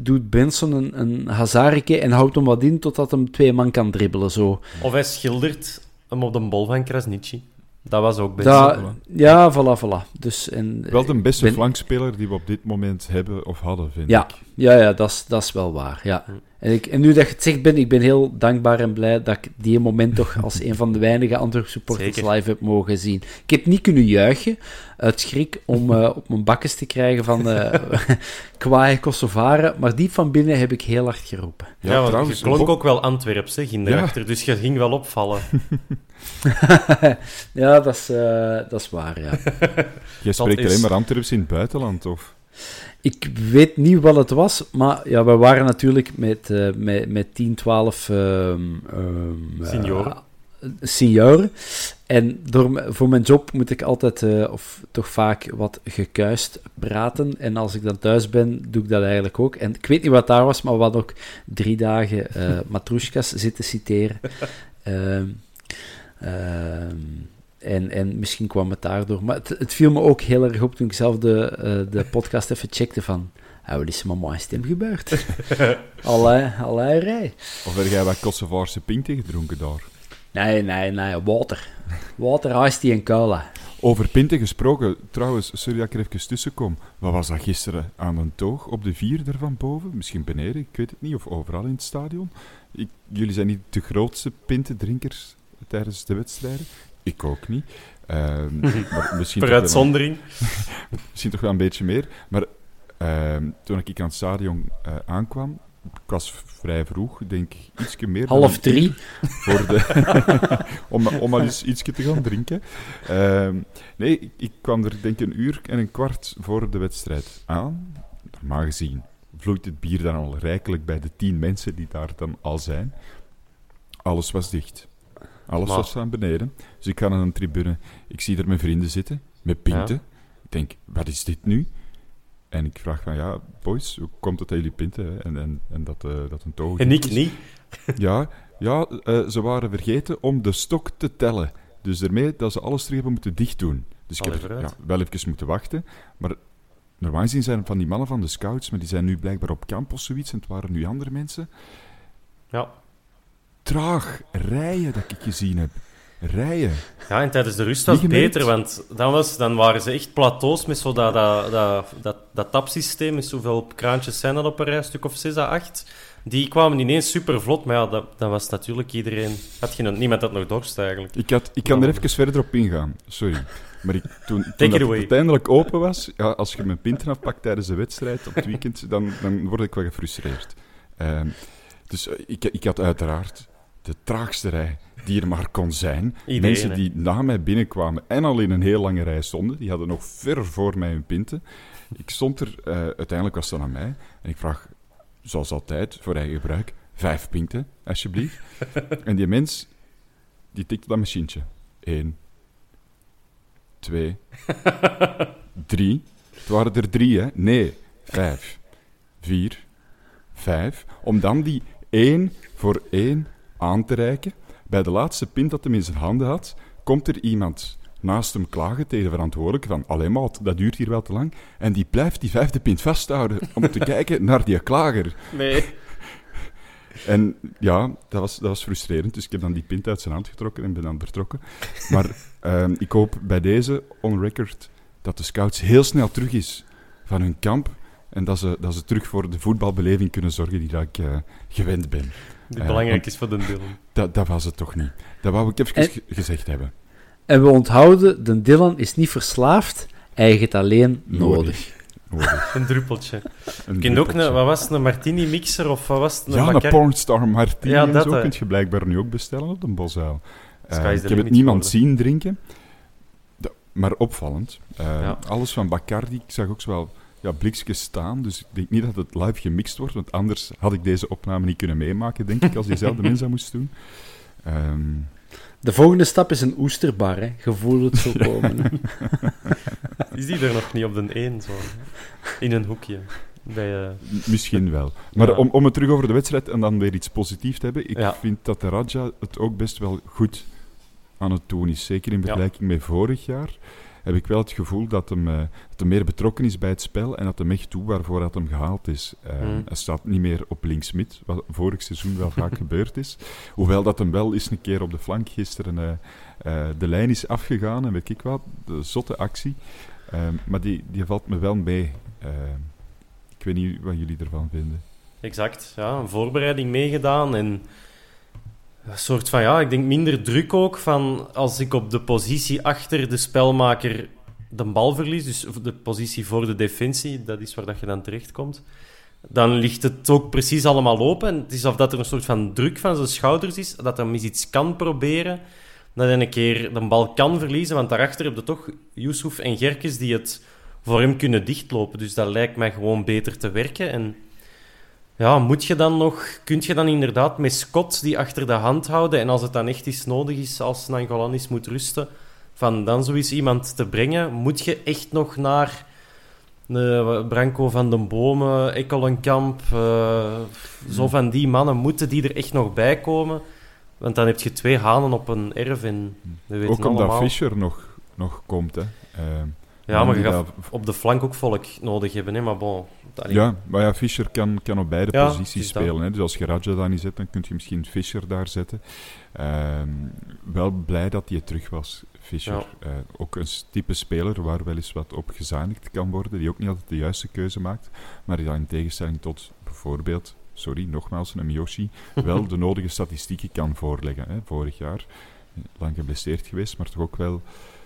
Speaker 3: doet Benson een, een hazarike en houdt hem wat in totdat hem twee man kan dribbelen. Zo.
Speaker 1: Of hij schildert hem op de bol van Krasniqi. Dat was ook Benson.
Speaker 3: Da, ja, voilà, voilà. Dus, en,
Speaker 2: wel de beste ben... flankspeler die we op dit moment hebben of hadden, vind
Speaker 3: ja,
Speaker 2: ik.
Speaker 3: Ja, ja dat is wel waar. Ja. En, ik, en nu dat je het zegt, ben ik ben heel dankbaar en blij dat ik die moment toch als een van de weinige Antwerp supporters
Speaker 1: Zeker.
Speaker 3: live heb mogen zien. Ik heb niet kunnen juichen uit schrik om uh, op mijn bakkes te krijgen van uh, kwaaie Kosovaren, maar diep van binnen heb ik heel hard geroepen.
Speaker 1: Ja, ja want trouwens, je klonk ook wel Antwerps, zeg, in daarachter, ja. dus je ging wel opvallen.
Speaker 3: ja, dat is, uh, dat is waar, ja.
Speaker 2: Je spreekt is... alleen maar Antwerps in het buitenland, of...
Speaker 3: Ik weet niet wat het was, maar ja, we waren natuurlijk met, uh, met, met 10, 12 uh, um,
Speaker 1: senioren.
Speaker 3: Uh, senioren. En door, voor mijn job moet ik altijd, uh, of toch vaak, wat gekuist praten. En als ik dan thuis ben, doe ik dat eigenlijk ook. En ik weet niet wat daar was, maar we hadden ook drie dagen uh, Matrushkas zitten citeren. Ehm, en, en misschien kwam het daardoor. Maar het, het, viel me ook heel erg op toen ik zelf de, uh, de podcast even checkte van... Oh, wat is er met mijn stem gebeurd? Allerlei, allerlei rij.
Speaker 2: Of heb jij wat Kosovaarse pinten gedronken daar?
Speaker 3: Nee, nee, nee, water. Water, tea en cola.
Speaker 2: Over pinten gesproken, trouwens, sorry dat ik er even tussen kom. Wat was dat gisteren aan een toog op de vier van boven? Misschien beneden, ik weet het niet, of overal in het stadion. Ik, jullie zijn niet de grootste pintendrinkers tijdens de wedstrijden. Ik ook niet. Uh, maar misschien
Speaker 1: per uitzondering.
Speaker 2: misschien toch wel een beetje meer. Maar uh, toen ik aan het stadion uh, aankwam, ik was vrij vroeg, denk ik iets meer
Speaker 3: Half drie?
Speaker 2: Voor de om, om al eens iets te gaan drinken. Ehm, nee, ik, ik, kwam er denk ik een uur en een kwart voor de wedstrijd aan. Normaal gezien vloeit het bier dan al rijkelijk bij de tien mensen die daar dan al zijn. Alles was dicht. Alles maar... was aan beneden. Dus ik ga naar een tribune. Ik zie er mijn vrienden zitten, met pinten. Ja. Ik denk, wat is dit nu? En ik vraag van, ja, boys, hoe komt het dat jullie pinten? Hè? En, en, en dat, uh, dat een toog
Speaker 1: En ik niet.
Speaker 2: ja, ja uh, ze waren vergeten om de stok te tellen. Dus daarmee dat ze alles terug hebben moeten dicht doen. Dus ik heb ja, wel even moeten wachten. Maar normaal gezien zijn van die mannen van de scouts, maar die zijn nu blijkbaar op kamp of zoiets. En het waren nu andere mensen.
Speaker 1: Ja
Speaker 2: traag rijden dat ik gezien heb. rijden.
Speaker 1: Ja, en tijdens de rust was het beter, want dan, was, dan waren ze echt plateaus met zo dat, dat, dat, dat, dat tapsysteem. Met zoveel kraantjes zijn dat op een rij, een stuk of 6 à 8. Die kwamen ineens super vlot, maar ja, dat, dat was natuurlijk iedereen. Had geen, niemand had nog dorst eigenlijk.
Speaker 2: Ik, had, ik kan er even verder op ingaan, sorry. Maar ik, toen, toen dat het uiteindelijk open was, ja, als je mijn pinten afpakt tijdens de wedstrijd op het weekend, dan, dan word ik wel gefrustreerd. Ehm, dus eh, ik, ik had uiteraard de traagste rij die er maar kon zijn. Mensen
Speaker 1: hè.
Speaker 2: die na mij binnenkwamen en al in een heel lange rij stonden, die hadden nog ver voor mij hun pinten. Ik stond er, eh, uiteindelijk was dat aan mij, en ik vraag, zoals altijd, voor eigen gebruik, vijf pinten, alsjeblieft. en die mens, die tikte dat machientje. Eén, twee, drie. Het waren er drie, hè? Nee, vijf, vier, vijf. Om dan die één voor één aan te reiken. Bij de laatste pint dat hij in zijn handen had, komt er iemand naast hem klagen tegen de verantwoordelijke van allee maat, dat duurt hier wel te lang. En die blijft die vijfde pint vasthouden om te kijken naar die klager.
Speaker 1: Nee.
Speaker 2: En ja, dat was, dat was frustrerend. Dus ik heb dan die pint uit zijn hand getrokken en ben dan vertrokken. Maar ehm, ik hoop bij deze on record dat de scouts heel snel terug is van hun kamp. En dat ze, dat ze terug voor de voetbalbeleving kunnen zorgen die dat ik eh, gewend ben.
Speaker 1: Die
Speaker 2: Eh,
Speaker 1: belangrijk is voor de Dylan.
Speaker 2: Dat, dat was het toch niet. Dat wou ik even
Speaker 3: En-
Speaker 2: ge- gezegd hebben.
Speaker 3: En we onthouden, de Dylan is niet verslaafd, hij heeft het alleen nodig.
Speaker 2: Nodig.
Speaker 1: Een druppeltje.
Speaker 2: Een
Speaker 1: Je ook een, wat was het, een martini-mixer of wat was het?
Speaker 2: Ja, een pornstar martini
Speaker 1: Ja, dat,
Speaker 2: zo
Speaker 1: hè.
Speaker 2: kun je blijkbaar nu ook bestellen op de Bosuil. Eh, ik heb het niemand zien drinken, maar opvallend. Eh,
Speaker 1: Ja.
Speaker 2: Alles van Bacardi, ik zag ook zo wel ja, blikjes staan, dus ik denk niet dat het live gemixt wordt, want anders had ik deze opname niet kunnen meemaken, denk ik, als diezelfde mens dat moest doen. Ehm,
Speaker 3: De volgende stap is een oesterbar, hè. Voelt het zo komen.
Speaker 1: Is die er nog niet op de 1 zo? In een hoekje. Bij, eh,
Speaker 2: Misschien wel. Maar
Speaker 1: Ja.
Speaker 2: om, om het terug over de wedstrijd en dan weer iets positiefs te hebben. Ik
Speaker 1: Ja.
Speaker 2: vind dat de Raja het ook best wel goed aan het doen is. Zeker in
Speaker 1: Ja.
Speaker 2: vergelijking met vorig jaar heb ik wel het gevoel dat hem, eh, dat hij meer betrokken is bij het spel en dat hem echt toe waarvoor dat hem gehaald is. Eh,
Speaker 1: Mm.
Speaker 2: Hij staat niet meer op linksmid, wat vorig seizoen wel vaak gebeurd is. Hoewel dat hem wel eens een keer op de flank gisteren eh, de lijn is afgegaan en weet ik wat. De zotte actie. Eh, maar die, die valt me wel mee. Eh, ik weet niet wat jullie ervan vinden.
Speaker 1: exact. Ja, een voorbereiding meegedaan en een soort van, ja, ik denk minder druk ook van als ik op de positie achter de spelmaker de bal verlies, dus de positie voor de defensie, dat is waar dat je dan terechtkomt, dan ligt het ook precies allemaal open. En het is of dat er een soort van druk van zijn schouders is, dat hij eens iets kan proberen, dat hij een keer de bal kan verliezen, want daarachter heb je toch Yusuf en Gerkes die het voor hem kunnen dichtlopen. Dus dat lijkt mij gewoon beter te werken. En ja, moet je dan nog, kun je dan inderdaad met Scott die achter de hand houden en als het dan echt iets nodig is, als Nangolanis moet rusten, van dan zoiets iemand te brengen, moet je echt nog naar eh, Branco van den Bomen, Ekkelenkamp, eh, zo van die mannen, moeten die er echt nog bij komen? Want dan heb je twee hanen op een erf en we weten
Speaker 2: Ook omdat
Speaker 1: allemaal...
Speaker 2: Fischer nog, nog komt. Hè. Eh,
Speaker 1: Ja, maar je gaat op de flank ook volk nodig hebben, hè? maar bon... allee,
Speaker 2: Ja, maar ja, Fischer kan, kan op beide
Speaker 1: Ja,
Speaker 2: posities spelen. Hè. Dus als je Raja daar niet zet, dan kun je misschien Fischer daar zetten. Ehm, wel blij dat hij terug was, Fischer.
Speaker 1: Ja.
Speaker 2: Eh, ook een type speler waar wel eens wat op gezanigd kan worden, die ook niet altijd de juiste keuze maakt, maar die dan in tegenstelling tot bijvoorbeeld, sorry, nogmaals, een Miyoshi, wel de nodige statistieken kan voorleggen. Hè. Vorig jaar, lang geblesseerd geweest, maar toch ook wel,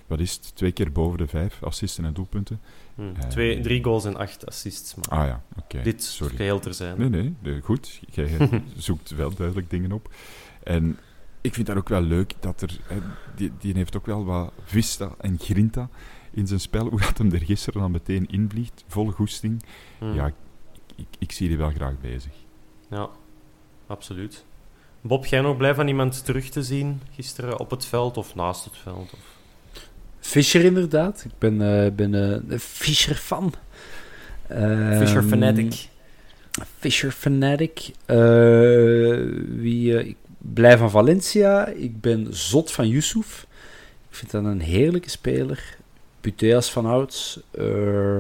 Speaker 2: wat is het, twee keer boven de vijf assisten en doelpunten.
Speaker 1: hm,
Speaker 2: Eh,
Speaker 1: twee, drie goals en acht assists. Maar
Speaker 2: Ah ja, oké.
Speaker 1: dit
Speaker 2: sorry.
Speaker 1: geheel er zijn.
Speaker 2: Nee, nee, goed. Jij zoekt wel duidelijk dingen op. En ik vind dat ook wel leuk dat er... hè, die, die heeft ook wel wat vista en grinta in zijn spel. Hoe dat hem er gisteren dan meteen invliegt, vol goesting.
Speaker 1: Hm,
Speaker 2: Ja, ik, ik, ik zie die wel graag bezig.
Speaker 1: ja, absoluut. Bob, jij nog blij van iemand terug te zien gisteren op het veld of naast het veld? Of...
Speaker 3: Fischer inderdaad. Ik ben, eh, ben eh, een Fischer-fan.
Speaker 1: Fisher
Speaker 3: Ehm,
Speaker 1: Fanatic.
Speaker 3: Fisher Fanatic. Eh, wie, ik blij van Valencia. Ik ben zot van Yusuf. Ik vind dat een heerlijke speler. Puteas van ouds. Eh,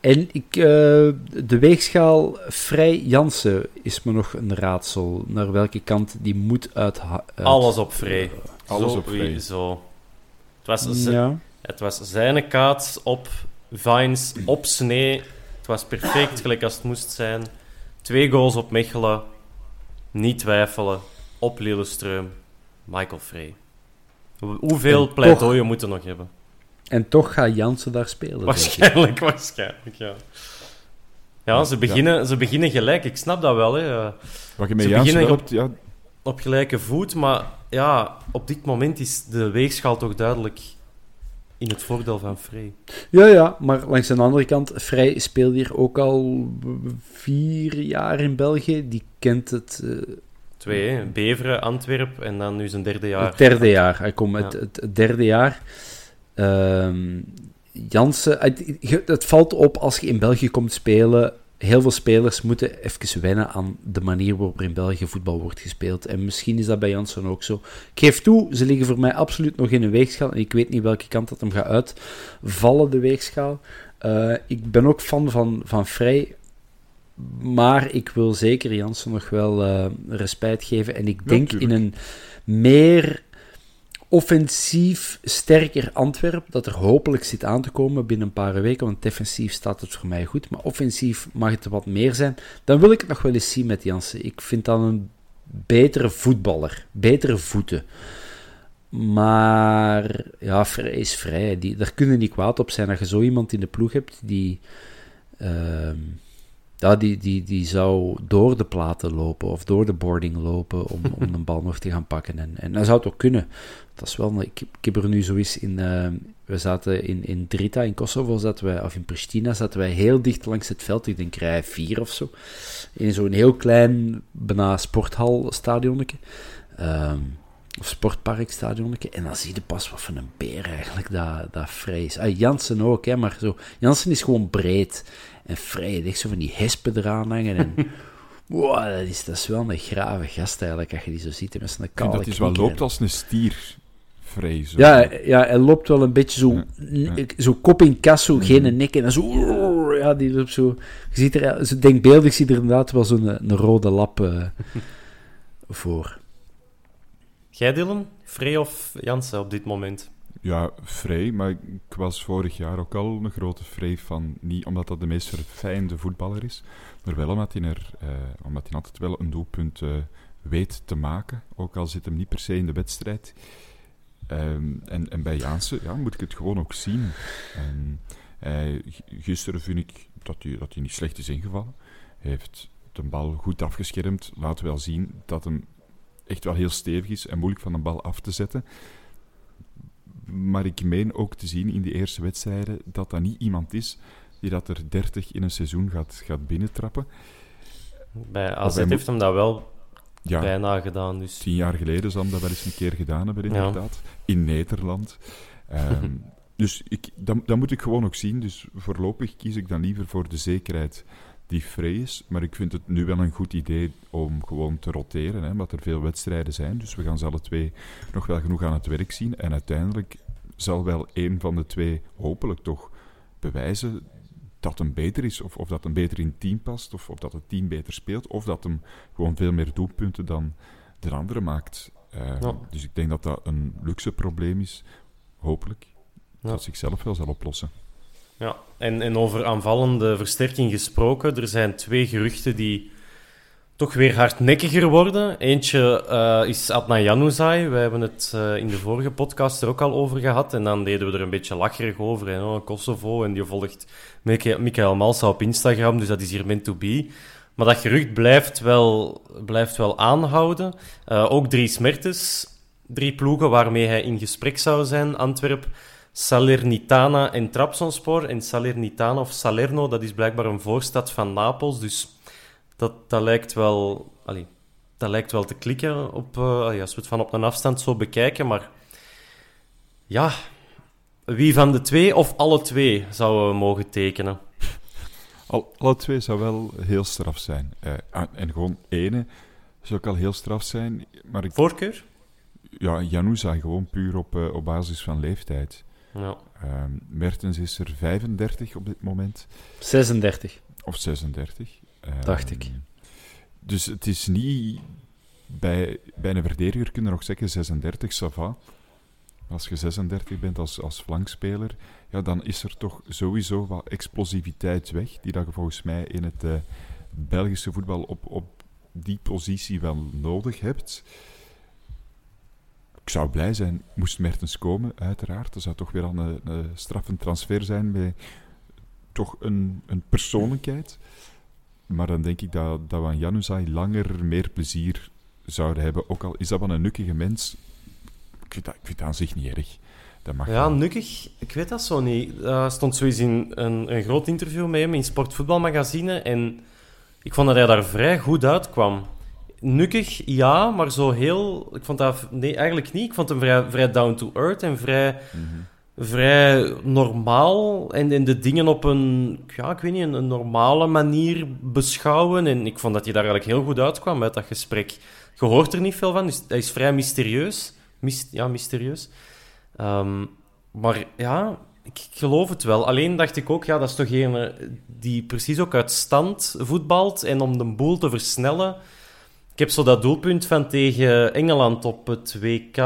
Speaker 3: en ik, eh, de weegschaal Vrij Jansen is me nog een raadsel. Naar welke kant die moet uit... uit-
Speaker 1: Alles op vrij.
Speaker 2: Alles op vrij.
Speaker 1: Sowieso. Het was, z-
Speaker 3: Ja.
Speaker 1: het was zijn kaats op Vines, op snee. Het was perfect, gelijk als het moest zijn. Twee goals op Mechelen. Niet twijfelen. Op Lillestrøm. Michael Frey. Hoe- Hoeveel
Speaker 3: En toch-
Speaker 1: pleidooien moeten we nog hebben?
Speaker 3: En toch gaat Jansen daar spelen.
Speaker 1: Waarschijnlijk, waarschijnlijk, ja. Ja, ze beginnen, ze beginnen gelijk. Ik snap dat wel, hè.
Speaker 2: Wat je met
Speaker 1: Ze
Speaker 2: Jansen
Speaker 1: beginnen
Speaker 2: ja,
Speaker 1: Op gelijke voet, maar ja, op dit moment is de weegschaal toch duidelijk in het voordeel van Frey.
Speaker 3: Ja, ja, maar langs de andere kant, Vrij speelt hier ook al vier jaar in België. Die kent het, eh,
Speaker 1: Twee, hè. Beveren, Antwerpen en dan nu zijn derde jaar.
Speaker 3: het derde jaar. Hij komt
Speaker 1: Ja.
Speaker 3: het, derde jaar. Ehm Jansen, het, het valt op als je in België komt spelen. Heel veel spelers moeten even wennen aan de manier waarop er in België voetbal wordt gespeeld. En misschien is dat bij Jansen ook zo. Ik geef toe, ze liggen voor mij absoluut nog in een weegschaal. En ik weet niet welke kant dat hem gaat uitvallen, de weegschaal. Eh, ik ben ook fan van, van Vrij. Maar ik wil zeker Jansen nog wel eh, respect geven. En ik
Speaker 2: Ja,
Speaker 3: denk in een meer offensief sterker Antwerp, dat er hopelijk zit aan te komen binnen een paar weken, want defensief staat het voor mij goed, maar offensief mag het wat meer zijn, dan wil ik het nog wel eens zien met Jansen. Ik vind dat een betere voetballer, betere voeten. Maar ja, is vrij. Die, daar kunnen niet kwaad op zijn dat je zo iemand in de ploeg hebt die, ja, die, die, die zou door de platen lopen of door de boarding lopen om, om de bal nog te gaan pakken. En, en dat zou het ook kunnen. Dat is wel, ik, ik heb er nu zo eens in, ehm, we zaten in, in Drita in Kosovo, zaten wij, of in Pristina, zaten wij heel dicht langs het veld, ik denk rij 4 of zo, in zo'n heel klein, bijna sporthal-stadionnetje. Ehm, of sportparkstadionnetje. En dan zie je pas wat van een beer eigenlijk dat, dat vrij is. Ah, Jansen ook, hè, maar zo. Jansen is gewoon breed. En vrij, heeft echt zo van die hespen eraan hangen. En, wow, dat, is, dat is wel een grave gast eigenlijk, als je die zo ziet. Met zijn kale
Speaker 2: dat hij wel loopt als een stier. Vrij zo.
Speaker 3: Ja, ja, hij loopt wel een beetje zo,
Speaker 2: Ja, ja.
Speaker 3: zo kop in kas, zo
Speaker 2: Mhm.
Speaker 3: geen nek en dan zo, ja, die loopt zo, je ziet er, zo denkbeeldig ziet er inderdaad wel zo'n een rode lap eh, voor.
Speaker 1: Jij, Dylan? Frey of Jansen op dit moment?
Speaker 2: Ja, Frey, maar ik was vorig jaar ook al een grote Frey van. Niet omdat dat de meest verfijnde voetballer is, maar wel omdat hij, er, eh, omdat hij altijd wel een doelpunt eh, weet te maken. Ook al zit hem niet per se in de wedstrijd. Ehm, en, en bij Jansen ja, moet ik het gewoon ook zien. Hij- g- gisteren vind ik dat hij, dat hij niet slecht is ingevallen. Hij heeft de bal goed afgeschermd. Laat wel zien dat hem echt wel heel stevig is en moeilijk van de bal af te zetten. Maar ik meen ook te zien in die eerste wedstrijden dat dat niet iemand is die dat er 30 in een seizoen gaat, gaat binnentrappen.
Speaker 1: Bij AZ heeft hem dat wel
Speaker 2: Ja,
Speaker 1: bijna gedaan, dus...
Speaker 2: tien jaar geleden zal dat wel eens een keer gedaan hebben,
Speaker 1: Ja.
Speaker 2: inderdaad. In Nederland. Ehm, dus ik, dat, dat moet ik gewoon ook zien. Dus voorlopig kies ik dan liever voor de zekerheid die vrij is. Maar ik vind het nu wel een goed idee om gewoon te roteren, hè, omdat er veel wedstrijden zijn. Dus we gaan ze alle twee nog wel genoeg aan het werk zien. En uiteindelijk zal wel een van de twee hopelijk toch bewijzen dat hem beter is, of, of dat hem beter in het team past, of, of dat het team beter speelt, of dat hem gewoon veel meer doelpunten dan de andere maakt. Eh,
Speaker 1: Ja.
Speaker 2: Dus ik denk dat dat een luxe probleem is, hopelijk,
Speaker 1: Ja.
Speaker 2: dat zichzelf wel zal oplossen.
Speaker 1: Ja, en, en over aanvallende versterking gesproken, er zijn twee geruchten die toch weer hardnekkiger worden. Eentje eh, is Adnan Januzaj. Wij hebben het eh, in de vorige podcast er ook al over gehad. En dan deden we er een beetje lacherig over. Hè, oh, Kosovo, en die volgt Michael Malsa op Instagram, dus dat is hier meant to be. Maar dat gerucht blijft wel, blijft wel aanhouden. Eh, ook Dries Mertens, drie ploegen waarmee hij in gesprek zou zijn. Antwerp, Salernitana en Trabzonspor. En Salernitana of Salerno, dat is blijkbaar een voorstad van Napels. Dus dat, dat, lijkt, wel, allee, dat lijkt wel te klikken op, eh, allee, als we het van op een afstand zo bekijken. Maar ja, wie van de twee of alle twee zouden we mogen tekenen?
Speaker 2: Al, alle twee zou wel heel straf zijn. Eh, en- en gewoon ene zou ook al heel straf zijn. Maar ik,
Speaker 1: Voorkeur?
Speaker 2: ja, Januza gewoon puur op, eh, op basis van leeftijd.
Speaker 1: Ja.
Speaker 2: Ehm, Mertens is er 35 op dit moment.
Speaker 3: 36.
Speaker 2: Of 36. Ehm,
Speaker 3: Dacht ik.
Speaker 2: Dus het is niet bij, bij een verdediger kun je nog zeggen 36, Sava. Als je 36 bent als, als flankspeler, ja, dan is er toch sowieso wat explosiviteit weg, die dat je volgens mij in het uh, Belgische voetbal op, op die positie wel nodig hebt. Ik zou blij zijn, moest Mertens komen, uiteraard. Dat zou toch weer een, een straffend transfer zijn bij toch een, een persoonlijkheid. Maar dan denk ik dat, dat we aan Januzaj langer meer plezier zouden hebben. Ook al is dat wel een nukkige mens, ik vind dat, ik vind dat aan zich niet erg. Dat mag
Speaker 1: ja, nukkig, ik weet dat zo niet. Er stond sowieso in een, een groot interview met hem in Sportvoetbalmagazine en ik vond dat hij daar vrij goed uitkwam. Nukkig, ja, maar zo heel... Ik vond dat... Nee, eigenlijk niet. Ik vond hem vrij, vrij down to earth en vrij... Vrij normaal en, en de dingen op een, ja, ik weet niet, een, normale manier beschouwen. En ik vond dat hij daar eigenlijk heel goed uitkwam uit dat gesprek. Je hoort er niet veel van, dus hij is vrij mysterieus. ja, mysterieus. Ehm, maar ja, ik geloof het wel. Alleen dacht ik ook, ja, dat is toch een die precies ook uit stand voetbalt. En om de boel te versnellen. Ik heb zo dat doelpunt van tegen Engeland op het WK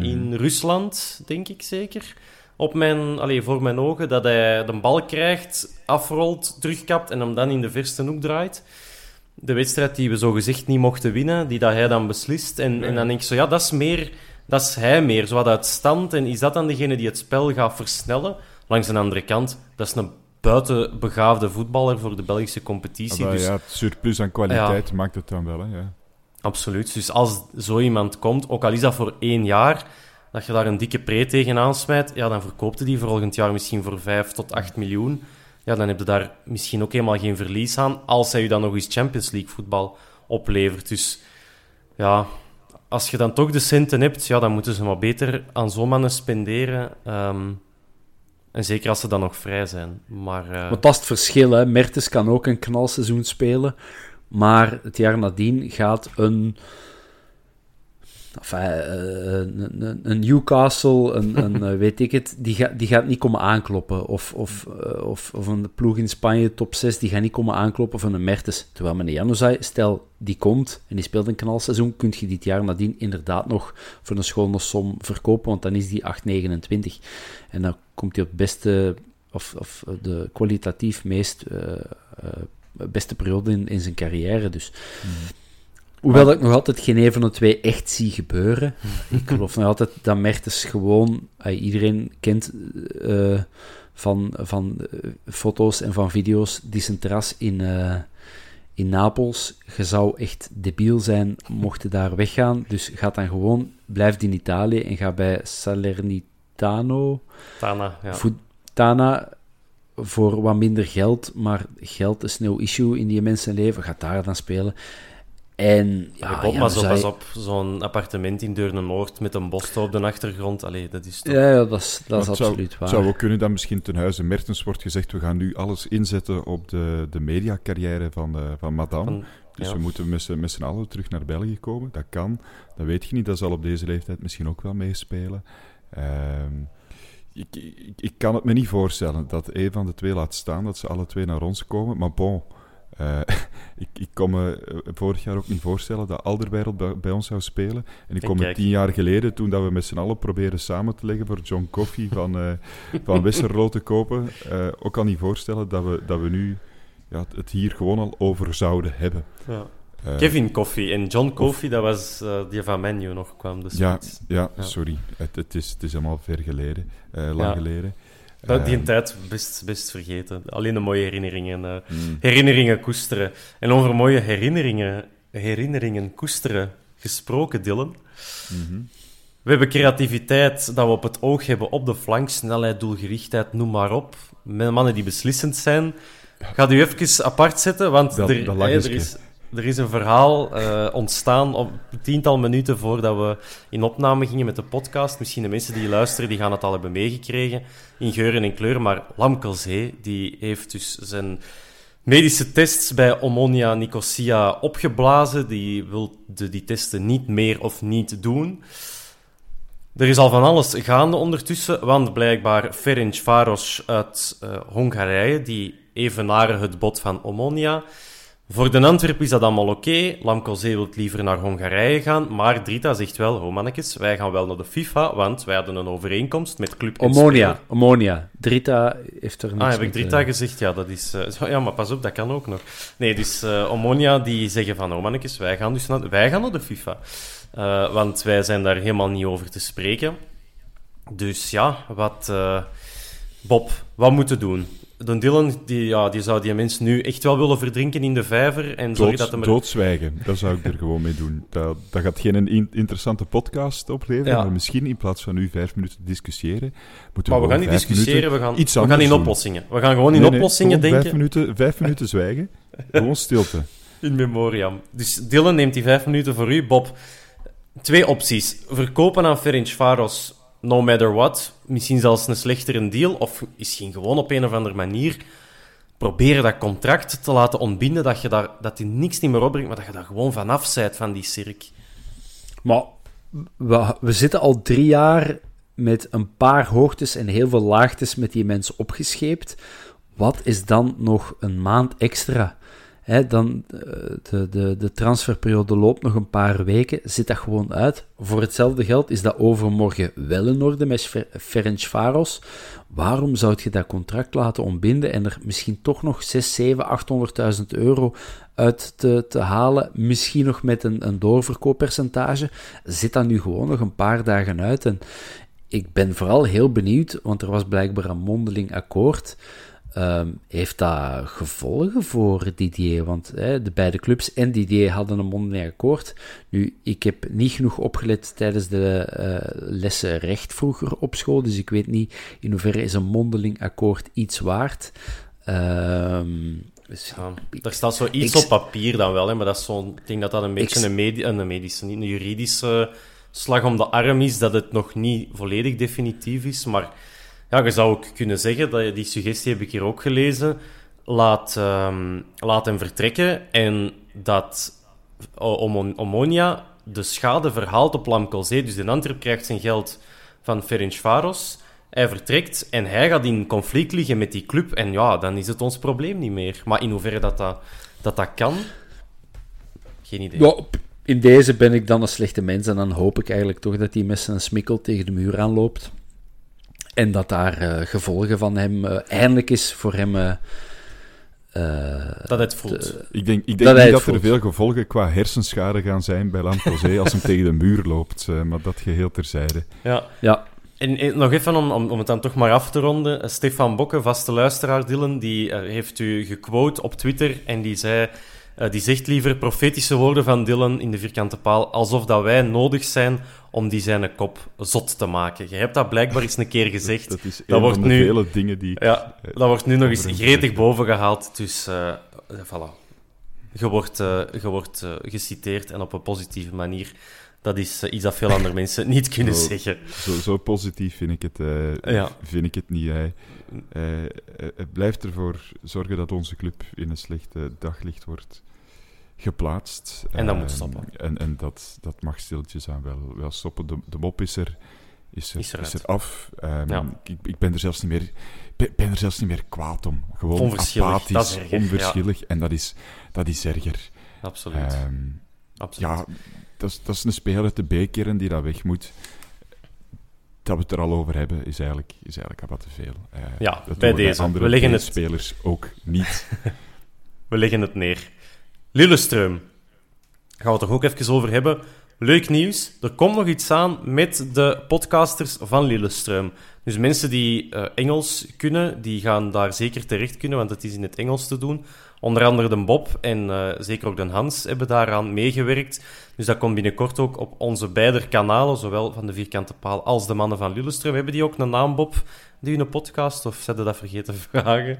Speaker 1: in mhm. Rusland, denk ik zeker. Op mijn, allez, voor mijn ogen, dat hij de bal krijgt, afrolt, terugkapt en hem dan in de verste hoek draait. De wedstrijd die we zo gezegd niet mochten winnen, die dat hij dan beslist. En, en dan denk ik zo, ja, dat is meer dat is hij meer, zo wat uit stand. En is dat dan degene die het spel gaat versnellen? Langs de andere kant, dat is een buitenbegaafde voetballer voor de Belgische competitie.
Speaker 2: dus, ja, het surplus aan kwaliteit maakt het dan wel, hè? Ja.
Speaker 1: Absoluut. Dus als zo iemand komt, ook al is dat voor één jaar, dat je daar een dikke pre tegen smijt, ja, dan verkoopt hij die volgend jaar misschien voor 5 tot 8 miljoen. Ja, dan heb je daar misschien ook helemaal geen verlies aan, als hij je dan nog eens Champions League voetbal oplevert. Dus ja, als je dan toch de centen hebt, ja, dan moeten ze maar beter aan zo'n mannen spenderen. Ehm, en zeker als ze dan nog vrij zijn. Maar, uh...
Speaker 3: dat is het verschil. Hè. Mertens kan ook een knalseizoen spelen. Maar het jaar nadien gaat een enfin, uh, een, een, Newcastle, een, een uh, weet ik het, die, ga, die gaat niet komen aankloppen. Of, of, of, of een ploeg in Spanje, top 6, die gaat niet komen aankloppen van een Mertens. Terwijl meneer Januzaj, stel die komt en die speelt een knalseizoen, kun je dit jaar nadien inderdaad nog voor een schone som verkopen, want dan is die 8,29. En dan komt hij op beste, of, of de kwalitatief meest beste periode in, in zijn carrière. Dus. Mm. Hoewel ik nog altijd geen een van de twee echt zie gebeuren. ik geloof nog altijd dat Mertens gewoon... iedereen kent uh, van, van uh, foto's en van video's die zijn terras in, uh, in Napels. Je zou echt debiel zijn mocht je daar weggaan. Dus ga dan gewoon... Blijf in Italië en ga bij Salernitano...
Speaker 1: Tana, ja.
Speaker 3: Tana voor wat minder geld, maar geld is no issue in die mensenleven. Ga daar dan spelen. En,
Speaker 1: ja, ja, maar zo pas op, zo'n appartement in Deurne-Noord met een bos op de achtergrond. Allee, dat is toch...
Speaker 3: Ja, ja dat is, dat is absoluut
Speaker 2: zou,
Speaker 3: waar.
Speaker 2: Zou ook kunnen dat misschien ten huize Mertens wordt gezegd, we gaan nu alles inzetten op de, de mediacarrière van, uh, van Madame. dus we moeten met z'n allen terug naar België komen. Dat kan, dat weet je niet. Dat zal op deze leeftijd misschien ook wel meespelen. Ehm, ik, ik, ik, kan het me niet voorstellen dat een van de twee laat staan, dat ze alle twee naar ons komen. Maar bon... Uh, ik, ik kon me eh, vorig jaar ook niet voorstellen dat Alderwereld bij, bij ons zou spelen. En ik kom me tien jaar geleden, toen dat we met z'n allen proberen samen te leggen voor John Coffee van, uh, van Westerlo te kopen, uh, ook al niet voorstellen dat we, dat we nu ja, het hier gewoon al over zouden hebben.
Speaker 1: Ja. Kevin Coffee en John Coffee, dat was die van Menu nog kwam. Dus
Speaker 2: ja, ja, ja, sorry. Het, het, is, het is helemaal ver geleden, lang geleden.
Speaker 1: Dat, die um, tijd best, best vergeten. Alleen de mooie herinneringen, uh, mm. herinneringen koesteren. En over mooie herinneringen, herinneringen koesteren gesproken, Dylan. Mm -hmm. We hebben creativiteit dat we op het oog hebben op de flank, snelheid, doelgerichtheid, noem maar op. Met mannen die beslissend zijn. Ga u even apart zetten, want
Speaker 2: dat,
Speaker 1: er,
Speaker 2: dat
Speaker 1: hey, er is er is een verhaal uh, ontstaan op tiental minuten voordat we in opname gingen met de podcast. Misschien de mensen die luisteren, die gaan het al hebben meegekregen in geuren en kleuren. Maar Lamkelzee, die heeft dus zijn medische tests bij Omonia Nicosia opgeblazen. Die wil de, die testen niet meer of niet doen. Er is al van alles gaande ondertussen, want blijkbaar Ferenc Varos uit uh, Hongarije, die evenaren het bod van Omonia Voor de Antwerp is dat allemaal oké. Okay. Zee wil liever naar Hongarije gaan. Maar Drita zegt wel, oh mannetjes, wij gaan wel naar de FIFA, want wij hadden een overeenkomst met Club
Speaker 3: Omonia, Omonia. Drita heeft er niks
Speaker 1: Ah, heb ik Drita gezegd? Ja, dat is... Uh, ja, maar pas op, dat kan ook nog. Nee, dus uh, Omonia die zeggen van, oh mannetjes, wij gaan dus naar, wij gaan naar de FIFA. Uh, want wij zijn daar helemaal niet over te spreken. Dus ja, wat... Bob, wat moeten we doen? Don Dylan die, ja, die zou die mensen nu echt wel willen verdrinken in de vijver. En
Speaker 2: Dood,
Speaker 1: dat hem
Speaker 2: Doodzwijgen, dat zou ik er gewoon mee doen. Dat, dat gaat geen in, interessante podcast opleveren, maar misschien in plaats van nu vijf minuten discussiëren, moeten
Speaker 1: we
Speaker 2: Maar
Speaker 1: we gaan niet discussiëren, we gaan,
Speaker 2: iets
Speaker 1: we gaan in oplossingen. We gaan gewoon in nee, oplossingen denken.
Speaker 2: Vijf minuten, vijf minuten zwijgen, gewoon stilte.
Speaker 1: In memoriam. Dus Dylan neemt die vijf minuten voor u, Bob. Twee opties. Verkopen aan Ferenc Faros no matter what, misschien zelfs een slechtere deal, of misschien gewoon op een of andere manier proberen dat contract te laten ontbinden, dat je daar, dat die niks niet meer opbrengt, maar dat je daar gewoon vanaf zijt van die cirk.
Speaker 3: Maar we, we zitten al drie jaar met een paar hoogtes en heel veel laagtes met die mensen opgescheept. Wat is dan nog een maand extra? Dan, eh, de, de, de transferperiode loopt nog een paar weken, zit dat gewoon uit. Voor hetzelfde geld is dat overmorgen wel in orde met Ferenc Faros. Waarom zou je dat contract laten ontbinden en er misschien toch nog 6, 7, 800.000 euro uit te, te halen? Misschien nog met een, een doorverkooppercentage. Zit dat nu gewoon nog een paar dagen uit? En ik ben vooral heel benieuwd, want er was blijkbaar een mondeling akkoord. Um, heeft dat gevolgen voor Didier? Want hè, de beide clubs en Didier hadden een mondeling akkoord. Nu, ik heb niet genoeg opgelet tijdens de uh, lessen recht vroeger op school, dus ik weet niet in hoeverre is een mondeling akkoord iets waard. Um,
Speaker 1: dus ja, er staat zoiets ik, op papier dan wel, hè, maar dat is zo, ik denk dat dat een beetje ik, een, een medische, niet een juridische slag om de arm is, dat het nog niet volledig definitief is, maar ja, je zou ook kunnen zeggen, dat, die suggestie heb ik hier ook gelezen, laat, um, laat hem vertrekken en dat Om Omonia de schade verhaalt op Lamkelzee. Dus de Antwerp krijgt zijn geld van Ferencvaros. Hij vertrekt en hij gaat in conflict liggen met die club. En ja, dan is het ons probleem niet meer. Maar in hoeverre dat dat, dat, dat kan, geen idee.
Speaker 3: Ja, in deze ben ik dan een slechte mens en dan hoop ik eigenlijk toch dat hij met zijn smikkel tegen de muur aanloopt. En dat daar uh, gevolgen van hem uh, eindelijk is voor hem. Uh,
Speaker 1: dat het voelt.
Speaker 2: Ik denk, ik denk dat niet dat voelt. er veel gevolgen qua hersenschade gaan zijn bij Lamprosé als hem tegen de muur loopt. maar dat geheel terzijde.
Speaker 1: Ja.
Speaker 3: ja.
Speaker 1: En, en, nog even om, om, om het dan toch maar af te ronden. Stefan Bokke, vaste luisteraar Dylan, die heeft u gequote op Twitter en die zei... Uh, die zegt liever profetische woorden van Dylan in de vierkante paal, alsof dat wij nodig zijn om die zijn kop zot te maken. Je hebt dat blijkbaar eens een keer gezegd.
Speaker 2: dat, is wordt van de nu, vele dingen die...
Speaker 1: Ja, dat wordt nu nog eens gretig boven gehaald. Dus uh, voilà. Je wordt, uh, je wordt geciteerd en op een positieve manier. Dat is iets dat veel andere mensen niet kunnen
Speaker 2: zo,
Speaker 1: zeggen.
Speaker 2: Zo, zo, positief vind ik het, ja. vind ik het niet. het blijft ervoor zorgen dat onze club in een slecht daglicht wordt geplaatst.
Speaker 1: En dat moet stoppen.
Speaker 2: En, en dat, dat mag stiltjes aan wel, wel stoppen. De, de mop is er, is er, is is er af. Um, ja. ik, ik ben er zelfs niet meer, ben, ben er zelfs niet meer kwaad om. Gewoon
Speaker 1: onverschillig,
Speaker 2: apathisch, onverschillig. Ja. En dat is, dat is erger.
Speaker 1: Absoluut. Um, Absoluut.
Speaker 2: Ja, dat is, dat is een speler uit de B-kern die dat weg moet dat we het er al over hebben, is eigenlijk, is eigenlijk wat te veel. Uh,
Speaker 1: ja, bij deze.
Speaker 2: Andere
Speaker 1: we leggen het...
Speaker 2: spelers ook niet.
Speaker 1: we leggen het neer. Lillestrøm. Gaan we het toch ook even over hebben. Leuk nieuws. Er komt nog iets aan met de podcasters van Lillestrøm. Dus mensen die uh, Engels kunnen, die gaan daar zeker terecht kunnen, want het is in het Engels te doen. Onder andere de Bob en uh, zeker ook de Hans hebben daaraan meegewerkt. Dus dat komt binnenkort ook op onze beide kanalen, zowel van de Vierkante Paal als de mannen van Lillestrøm. Hebben die ook een naam, Bob, die een podcast? Of zetten dat vergeten vragen?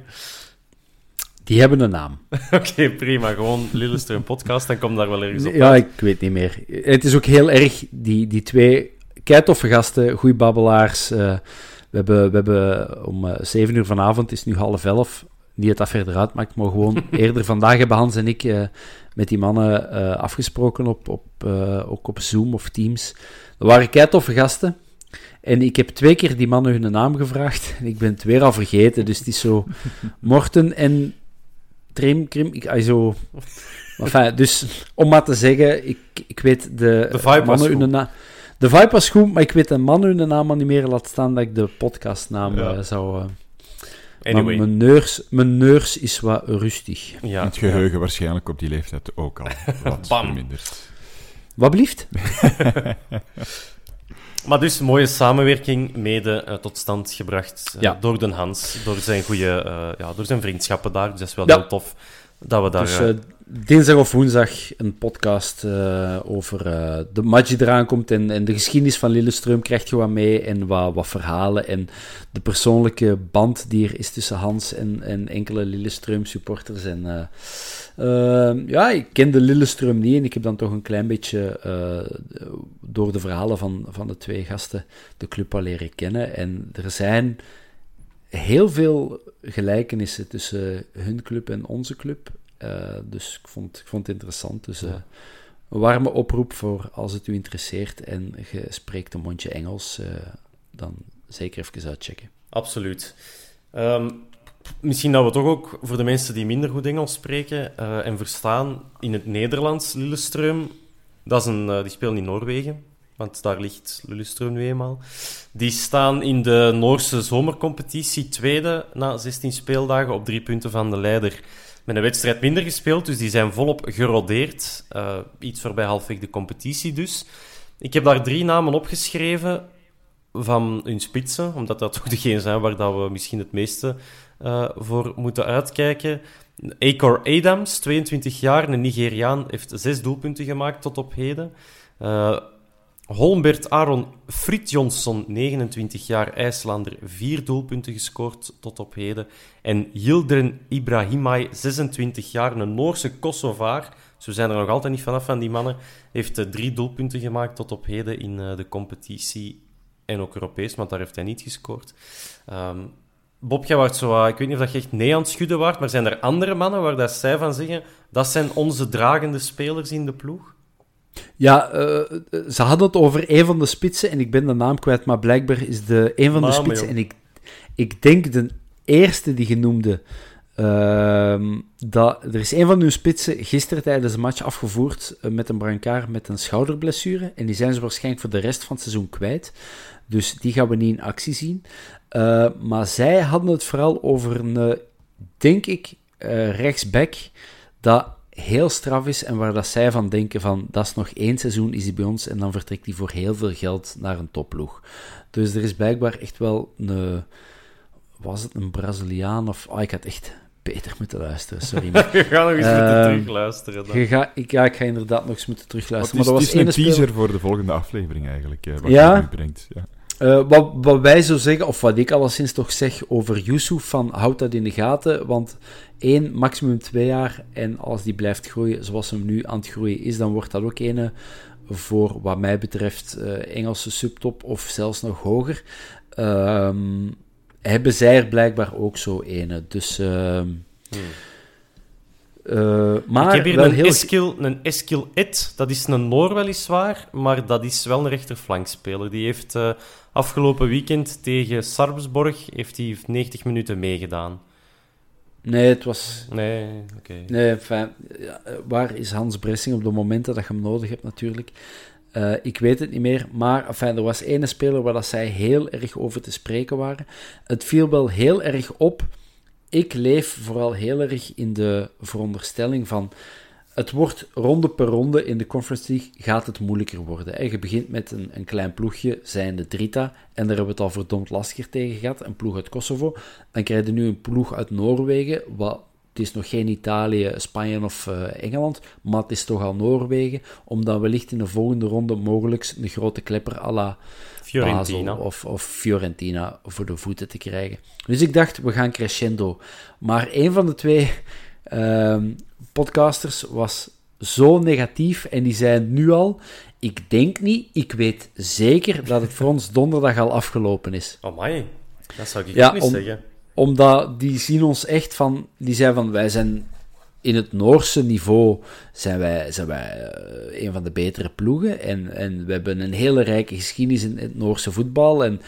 Speaker 3: Die hebben een naam.
Speaker 1: Oké, okay, prima. Gewoon Lillestrøm podcast, dan komt daar wel ergens op.
Speaker 3: Ja, ik weet niet meer. Het is ook heel erg, die, die twee keitoffe gasten, goeie babbelaars. Uh, we, hebben, we hebben om uh, 7 uur vanavond, is nu half elf, niet dat dat verder uitmaakt, maar gewoon eerder vandaag hebben Hans en ik uh, met die mannen afgesproken op, op, ook op Zoom of Teams. Dat waren keitoffe gasten. En ik heb twee keer die mannen hun naam gevraagd en ik ben het weer al vergeten. Dus het is zo Morten en Trim, krim, ik, ah, zo... Enfin, dus om maar te zeggen, ik, ik weet de,
Speaker 1: De vibe was
Speaker 3: mannen hun
Speaker 1: goed.
Speaker 3: na- De vibe was goed, maar ik weet de mannen hun naam al niet meer. Laat staan dat ik de podcastnaam
Speaker 1: Ja.
Speaker 3: eh, zou...
Speaker 1: Anyway.
Speaker 3: maar mijn neurs, mijn neurs is wat rustig.
Speaker 1: ja,
Speaker 2: het geheugen waarschijnlijk op die leeftijd ook al wat
Speaker 1: Bam.
Speaker 2: verminderd.
Speaker 3: Wat blieft?
Speaker 1: Maar dus mooie samenwerking mede eh, tot stand gebracht eh,
Speaker 3: Ja.
Speaker 1: door Den Hans, door zijn goede, eh, ja, door zijn vriendschappen daar. Dus dat is wel
Speaker 3: Ja.
Speaker 1: heel tof dat we daar...
Speaker 3: Dus dinsdag of woensdag een podcast eh, over eh, de match eraan komt en, de geschiedenis van Lillestrøm krijgt je wat mee en wat, wat verhalen en de persoonlijke band die er is tussen Hans en, en enkele Lillestrøm supporters. En, eh, ja, ik ken de Lillestrøm niet en ik heb dan toch een klein beetje door de verhalen van, van de twee gasten de club al leren kennen. En er zijn heel veel gelijkenissen tussen hun club en onze club. Eh, dus ik vond, ik vond het interessant. Dus eh, een warme oproep voor als het u interesseert en je spreekt een mondje Engels, eh, dan zeker even uitchecken.
Speaker 1: Absoluut. Ehm, misschien dat we toch ook voor de mensen die minder goed Engels spreken en verstaan, in het Nederlands, Lillestrøm, dat is een, die spelen in Noorwegen, want daar ligt Lillestrøm nu eenmaal. Die staan in de Noorse zomercompetitie tweede na 16 speeldagen op drie punten van de leider. Met een wedstrijd minder gespeeld, dus die zijn volop gerodeerd. Eh, iets voorbij halfweg de competitie dus. Ik heb daar drie namen opgeschreven van hun spitsen, omdat dat toch degene zijn waar dat we misschien het meeste eh, voor moeten uitkijken. Akor Adams, 22 jaar, een Nigeriaan, heeft zes doelpunten gemaakt tot op heden. Eh, Holmbert Aron Fridjonsson, 29 jaar, IJslander, vier doelpunten gescoord tot op heden. En Yildirim Ibrahimay, 26 jaar, een Noorse Kosovaar. Dus we zijn er nog altijd niet vanaf van die mannen. Heeft eh, drie doelpunten gemaakt tot op heden in eh, de competitie en ook Europees, want daar heeft hij niet gescoord. Ehm, Bob, jij zo, eh, ik weet niet of dat je echt nee aan het schudden maar zijn er andere mannen waar dat zij van zeggen, dat zijn onze dragende spelers in de ploeg?
Speaker 3: Ja, eh, ze hadden het over een van de spitsen en ik ben de naam kwijt, maar blijkbaar is de een van de spitsen.
Speaker 1: joh.
Speaker 3: En ik, ik denk de eerste die je noemde, ehm, dat, er is een van hun spitsen gisteren tijdens een match afgevoerd eh, met een brancard met een schouderblessure. En die zijn ze waarschijnlijk voor de rest van het seizoen kwijt. Dus die gaan we niet in actie zien. Eh, maar zij hadden het vooral over een, denk ik, rechtsback dat heel straf is en waar dat zij van denken van dat is nog één seizoen is hij bij ons en dan vertrekt hij voor heel veel geld naar een topploeg. Dus er is blijkbaar echt wel een was het een Braziliaan of ah, ik had echt beter moeten luisteren, sorry. Maar
Speaker 1: We gaan nog eens moeten
Speaker 3: Ehm,
Speaker 1: terugluisteren. dan.
Speaker 3: je ga, ik, ja, ik ga inderdaad nog eens moeten
Speaker 2: Maar
Speaker 3: terugluisteren.
Speaker 2: het
Speaker 3: Maar
Speaker 2: is,
Speaker 3: dat
Speaker 2: het
Speaker 3: was
Speaker 2: is een teaser
Speaker 3: speler-
Speaker 2: voor de volgende aflevering eigenlijk, eh, wat
Speaker 3: Ja?
Speaker 2: je nu brengt. Ja.
Speaker 3: Eh, wat, wij zo zeggen, of wat ik alleszins toch zeg over Yusuf, van houd dat in de gaten, want één, maximum twee jaar, en als die blijft groeien zoals hem nu aan het groeien is, dan wordt dat ook ene voor, wat mij betreft, eh, Engelse subtop, of zelfs nog hoger. Ehm, hebben zij er blijkbaar ook zo ene, dus... ehm, eh, maar
Speaker 1: ik heb hier een
Speaker 3: heel...
Speaker 1: Eskil, een Eskil Ed. Dat is een Noor weliswaar, maar dat is wel een rechterflankspeler. Die heeft eh, afgelopen weekend tegen Sarpsborg heeft hij 90 minuten meegedaan.
Speaker 3: Nee, het was...
Speaker 1: Nee, oké.
Speaker 3: Nee, enfin, ja, waar is Hans Bressing op de momenten dat je hem nodig hebt, natuurlijk? Eh, ik weet het niet meer, maar enfin, er was ene speler waar dat zij heel erg over te spreken waren. Het viel wel heel erg op. Ik leef vooral heel erg in de veronderstelling van... Het wordt ronde per ronde in de Conference League gaat het moeilijker worden. Je begint met een, een klein ploegje, zijnde Drita, en daar hebben we het al verdomd lastiger tegen gehad, een ploeg uit Kosovo. Dan krijg je nu een ploeg uit Noorwegen, wat het is nog geen Italië, Spanje of eh, Engeland, maar het is toch al Noorwegen, om dan wellicht in de volgende ronde mogelijk een grote klepper à la
Speaker 1: Fiorentina.
Speaker 3: Basel of, of Fiorentina voor de voeten te krijgen. Dus ik dacht, we gaan crescendo. Maar een van de twee ehm, podcasters was zo negatief en die zei nu al, ik denk niet, ik weet zeker dat het voor ons donderdag al afgelopen is.
Speaker 1: Amai, dat zou ik
Speaker 3: Ja,
Speaker 1: niet
Speaker 3: om-
Speaker 1: zeggen.
Speaker 3: Omdat die zien ons echt van, die zei van, wij zijn in het Noorse niveau zijn wij, zijn wij eh, een van de betere ploegen. En, en we hebben een hele rijke geschiedenis in het Noorse voetbal. En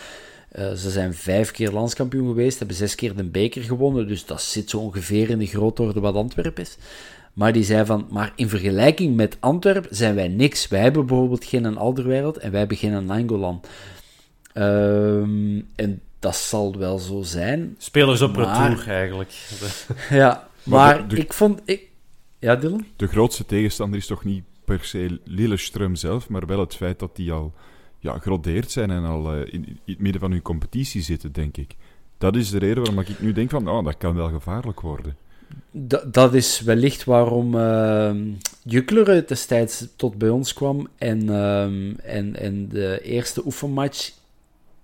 Speaker 3: Eh, ze zijn vijf keer landskampioen geweest, hebben zes keer de beker gewonnen, dus dat zit zo ongeveer in de grootorde wat Antwerpen is. Maar die zei van, maar in vergelijking met Antwerpen zijn wij niks. Wij hebben bijvoorbeeld geen Alderwereld en wij hebben geen Nangolan. Ehm, en dat zal wel zo zijn.
Speaker 1: Spelers op
Speaker 3: Maar-
Speaker 1: retour, eigenlijk.
Speaker 3: Ja,
Speaker 2: Maar
Speaker 3: maar,
Speaker 2: de- de-
Speaker 3: ik vond... Ik... Ja, Dylan?
Speaker 2: De grootste tegenstander is toch niet per se Lillestrøm zelf, maar wel het feit dat die al ja, gerodeerd zijn en al eh, in, in het midden van hun competitie zitten, denk ik. Dat is de reden waarom ik nu denk van, oh, dat kan wel gevaarlijk worden.
Speaker 3: Da- dat is wellicht waarom uh, Jukleren destijds tot bij ons kwam en, ehm, en, en de eerste oefenmatch,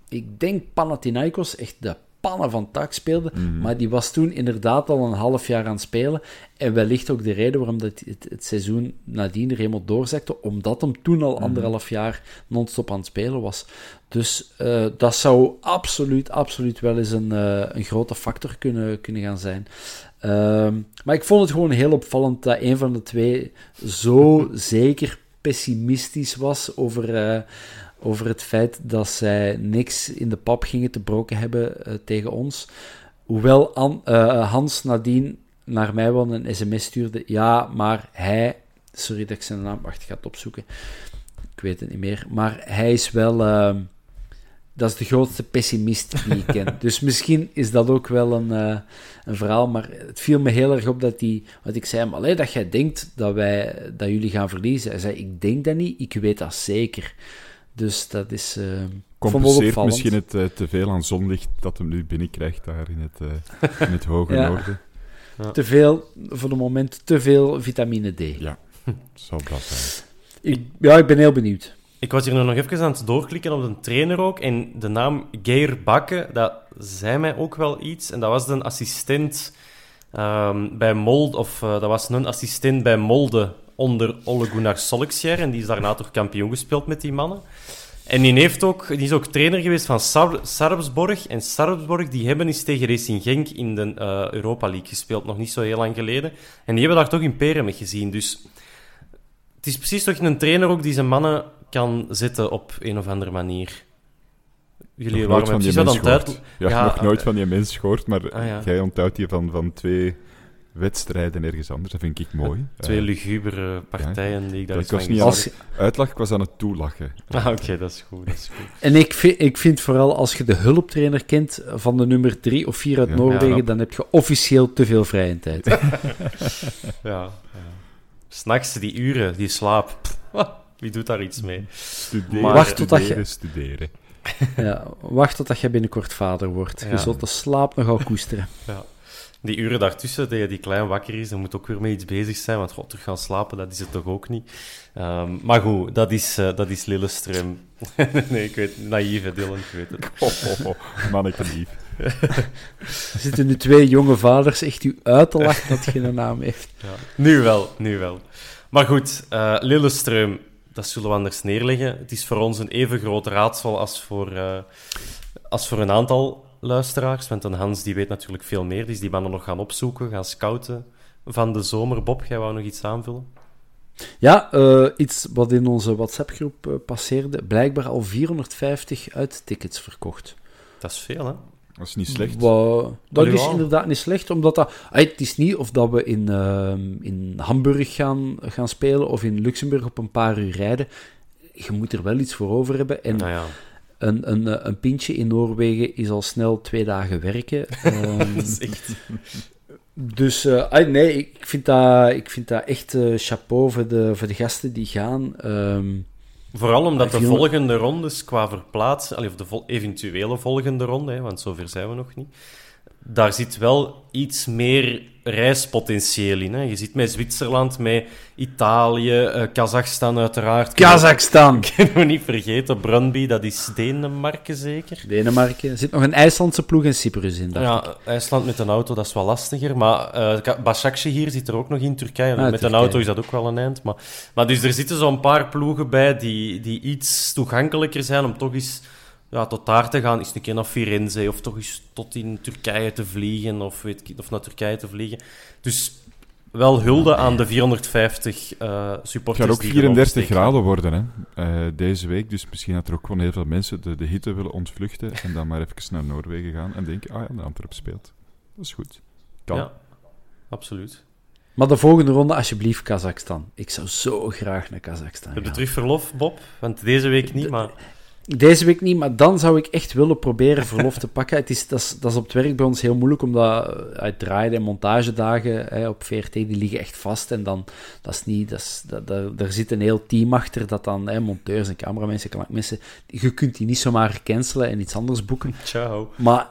Speaker 3: ik denk Panathinaikos, echt de pannen van tak speelde, maar die was toen inderdaad al een half jaar aan het spelen en wellicht ook de reden waarom dat het, het seizoen nadien er helemaal doorzakte, omdat hem toen al anderhalf jaar non-stop aan het spelen was. Dus eh, dat zou absoluut, absoluut wel eens een, eh, een grote factor kunnen, kunnen gaan zijn. Ehm, maar ik vond het gewoon heel opvallend dat een van de twee zo zeker pessimistisch was over, eh, over het feit dat zij niks in de pap gingen te broken hebben eh, tegen ons. Hoewel An- eh, Hans nadien naar mij wel een sms stuurde. Ja, maar hij... Sorry dat ik zijn naam... Wacht, ik ga het opzoeken. Ik weet het niet meer. Maar hij is wel... ehm, dat is de grootste pessimist die ik ken. Dus misschien is dat ook wel een, eh, een verhaal. Maar het viel me heel erg op dat hij... Want ik zei hem, allee, dat jij denkt dat, wij, dat jullie gaan verliezen. Hij zei, ik denk dat niet. Ik weet dat zeker. Dus dat is... het
Speaker 2: Compenseert
Speaker 3: opvallend.
Speaker 2: misschien het eh, te veel aan zonlicht dat hem nu binnenkrijgt daar in het, eh, in het hoge
Speaker 3: Ja.
Speaker 2: noorden.
Speaker 3: Te veel, voor de moment, te veel vitamine D.
Speaker 2: Ja, zal dat zijn.
Speaker 3: Ik, ja, ik ben heel benieuwd.
Speaker 1: Ik was hier nog even aan het doorklikken op de trainer ook. En de naam Geir Bakke, dat zei mij ook wel iets. En dat was een assistent ehm, bij Molde, of dat was een assistent bij Molde onder Ole Gunnar Solskjaer. En die is daarna toch kampioen gespeeld met die mannen. En die, heeft ook, die is ook trainer geweest van Sar Sarpsborg. En Sarpsborg die hebben eens tegen Racing Genk in de eh, Europa League gespeeld, nog niet zo heel lang geleden. En die hebben daar toch in peren mee gezien. Dus het is precies toch een trainer ook die zijn mannen kan zetten op een of andere manier. Jullie
Speaker 2: nog
Speaker 1: waren
Speaker 2: nooit van die
Speaker 1: precies aan
Speaker 2: mens
Speaker 1: het
Speaker 2: gehoord. Ja,
Speaker 1: Ja,
Speaker 2: nog nooit
Speaker 1: eh,
Speaker 2: van die mens gehoord, maar
Speaker 1: ah, ja.
Speaker 2: jij onthoudt die van, van twee wedstrijden ergens anders. Dat vind ik mooi.
Speaker 1: Twee
Speaker 2: Eh,
Speaker 1: lugubere partijen die ik daar
Speaker 2: dat
Speaker 1: van
Speaker 2: niet als uitlach, ik was aan het toelachen.
Speaker 1: Ah, oké, dat is goed, dat is goed.
Speaker 3: En ik vind, ik vind vooral als je de hulptrainer kent van de nummer drie of vier uit
Speaker 2: Ja.
Speaker 3: Noorwegen,
Speaker 1: Ja.
Speaker 3: dan heb je officieel te veel vrije tijd.
Speaker 1: Ja, ja. S'nachts die uren, die slaap. Pff, wie doet daar iets mee?
Speaker 2: Studeren,
Speaker 1: Maar-
Speaker 3: Wacht totdat
Speaker 2: studeren,
Speaker 3: je-
Speaker 2: studeren.
Speaker 3: Ja, wacht totdat je binnenkort vader wordt.
Speaker 1: Ja.
Speaker 3: Je zult de slaap nogal koesteren.
Speaker 1: Die uren daartussen, dat je die klein wakker is, dan moet ook weer mee iets bezig zijn. Want god, terug gaan slapen, dat is het toch ook niet. Ehm, maar goed, dat is, eh dat is Lillestrøm. nee, ik weet naïeve Dylan, ik weet het.
Speaker 2: Oh, oh, oh, manneke lief.
Speaker 3: Er zitten nu twee jonge vaders echt u uit te lachen dat je een naam heeft.
Speaker 1: Ja. Nu wel, nu wel. Maar goed, eh Lillestrøm, dat zullen we anders neerleggen. Het is voor ons een even groot raadsel als voor, eh, als voor een aantal luisteraars. Want een Hans die weet natuurlijk veel meer. Die is die mannen nog gaan opzoeken, gaan scouten van de zomer. Bob, jij wou nog iets aanvullen?
Speaker 3: Ja, eh, iets wat in onze WhatsApp-groep eh, passeerde. Blijkbaar al 450 uittickets verkocht.
Speaker 1: Dat is veel, hè?
Speaker 2: Dat is niet slecht.
Speaker 3: Wa- dat
Speaker 1: Allee,
Speaker 3: is inderdaad niet slecht, omdat dat... Ah, het is niet of dat we in, ehm, in Hamburg gaan, gaan spelen of in Luxemburg op een paar uur rijden. Je moet er wel iets voor over hebben. En
Speaker 1: Nou ja,
Speaker 3: een, een, eh, een pintje in Noorwegen is al snel twee dagen werken. Ehm,
Speaker 1: dat is echt...
Speaker 3: dus eh, ah, nee, ik vind dat, ik vind dat echt eh, chapeau voor de, voor de gasten die gaan. Ehm,
Speaker 1: Vooral omdat de
Speaker 3: Viel me-
Speaker 1: volgende rondes qua verplaatsen, of de vol- eventuele volgende ronde, hè, want zover zijn we nog niet, daar zit wel iets meer reispotentieel in. Hè. Je zit met Zwitserland, met Italië, eh Kazachstan uiteraard.
Speaker 3: Kazachstan!
Speaker 1: Kunnen we niet vergeten, Brøndby, dat is Denemarken zeker.
Speaker 3: Denemarken. Er zit nog een IJslandse ploeg in Cyprus in. dacht ik.
Speaker 1: Ja, IJsland met een auto, dat is wel lastiger. Maar uh, hier zit er ook nog in Turkije.
Speaker 3: Ah,
Speaker 1: met
Speaker 3: Turkije.
Speaker 1: een auto is dat ook wel een eind. Maar, maar dus er zitten zo'n paar ploegen bij die, die iets toegankelijker zijn om toch eens ja, tot daar te gaan. Eens een keer naar Firenze of toch eens tot in Turkije te vliegen of, weet ik, of naar Turkije te vliegen. Dus wel hulde aan de 450 uh,
Speaker 2: Het
Speaker 1: supporters.
Speaker 2: gaat ook
Speaker 1: die
Speaker 2: 34
Speaker 1: erop
Speaker 2: graden worden hè, eh, deze week. Dus misschien dat er ook gewoon heel veel mensen de, de hitte willen ontvluchten. En dan maar even naar Noorwegen gaan en denken: ah ja, de Antwerp speelt. Dat is goed. Kan.
Speaker 1: Ja, absoluut.
Speaker 3: Maar de volgende ronde, alsjeblieft, Kazachstan. Ik zou zo graag naar Kazachstan
Speaker 1: Heb je terug verlof, Bob? Want deze week niet, maar...
Speaker 3: Deze week niet, maar dan zou ik echt willen proberen verlof te pakken. Het is, dat, is, dat is op het werk bij ons heel moeilijk, omdat eh, uit draaien en montagedagen hè, op VRT, die liggen echt vast. En dan, dat is niet, dat is, dat, dat, daar zit een heel team achter, dat dan, hè, monteurs en cameramensen, mensen, je kunt die niet zomaar cancelen en iets anders boeken.
Speaker 1: Ciao.
Speaker 3: Maar,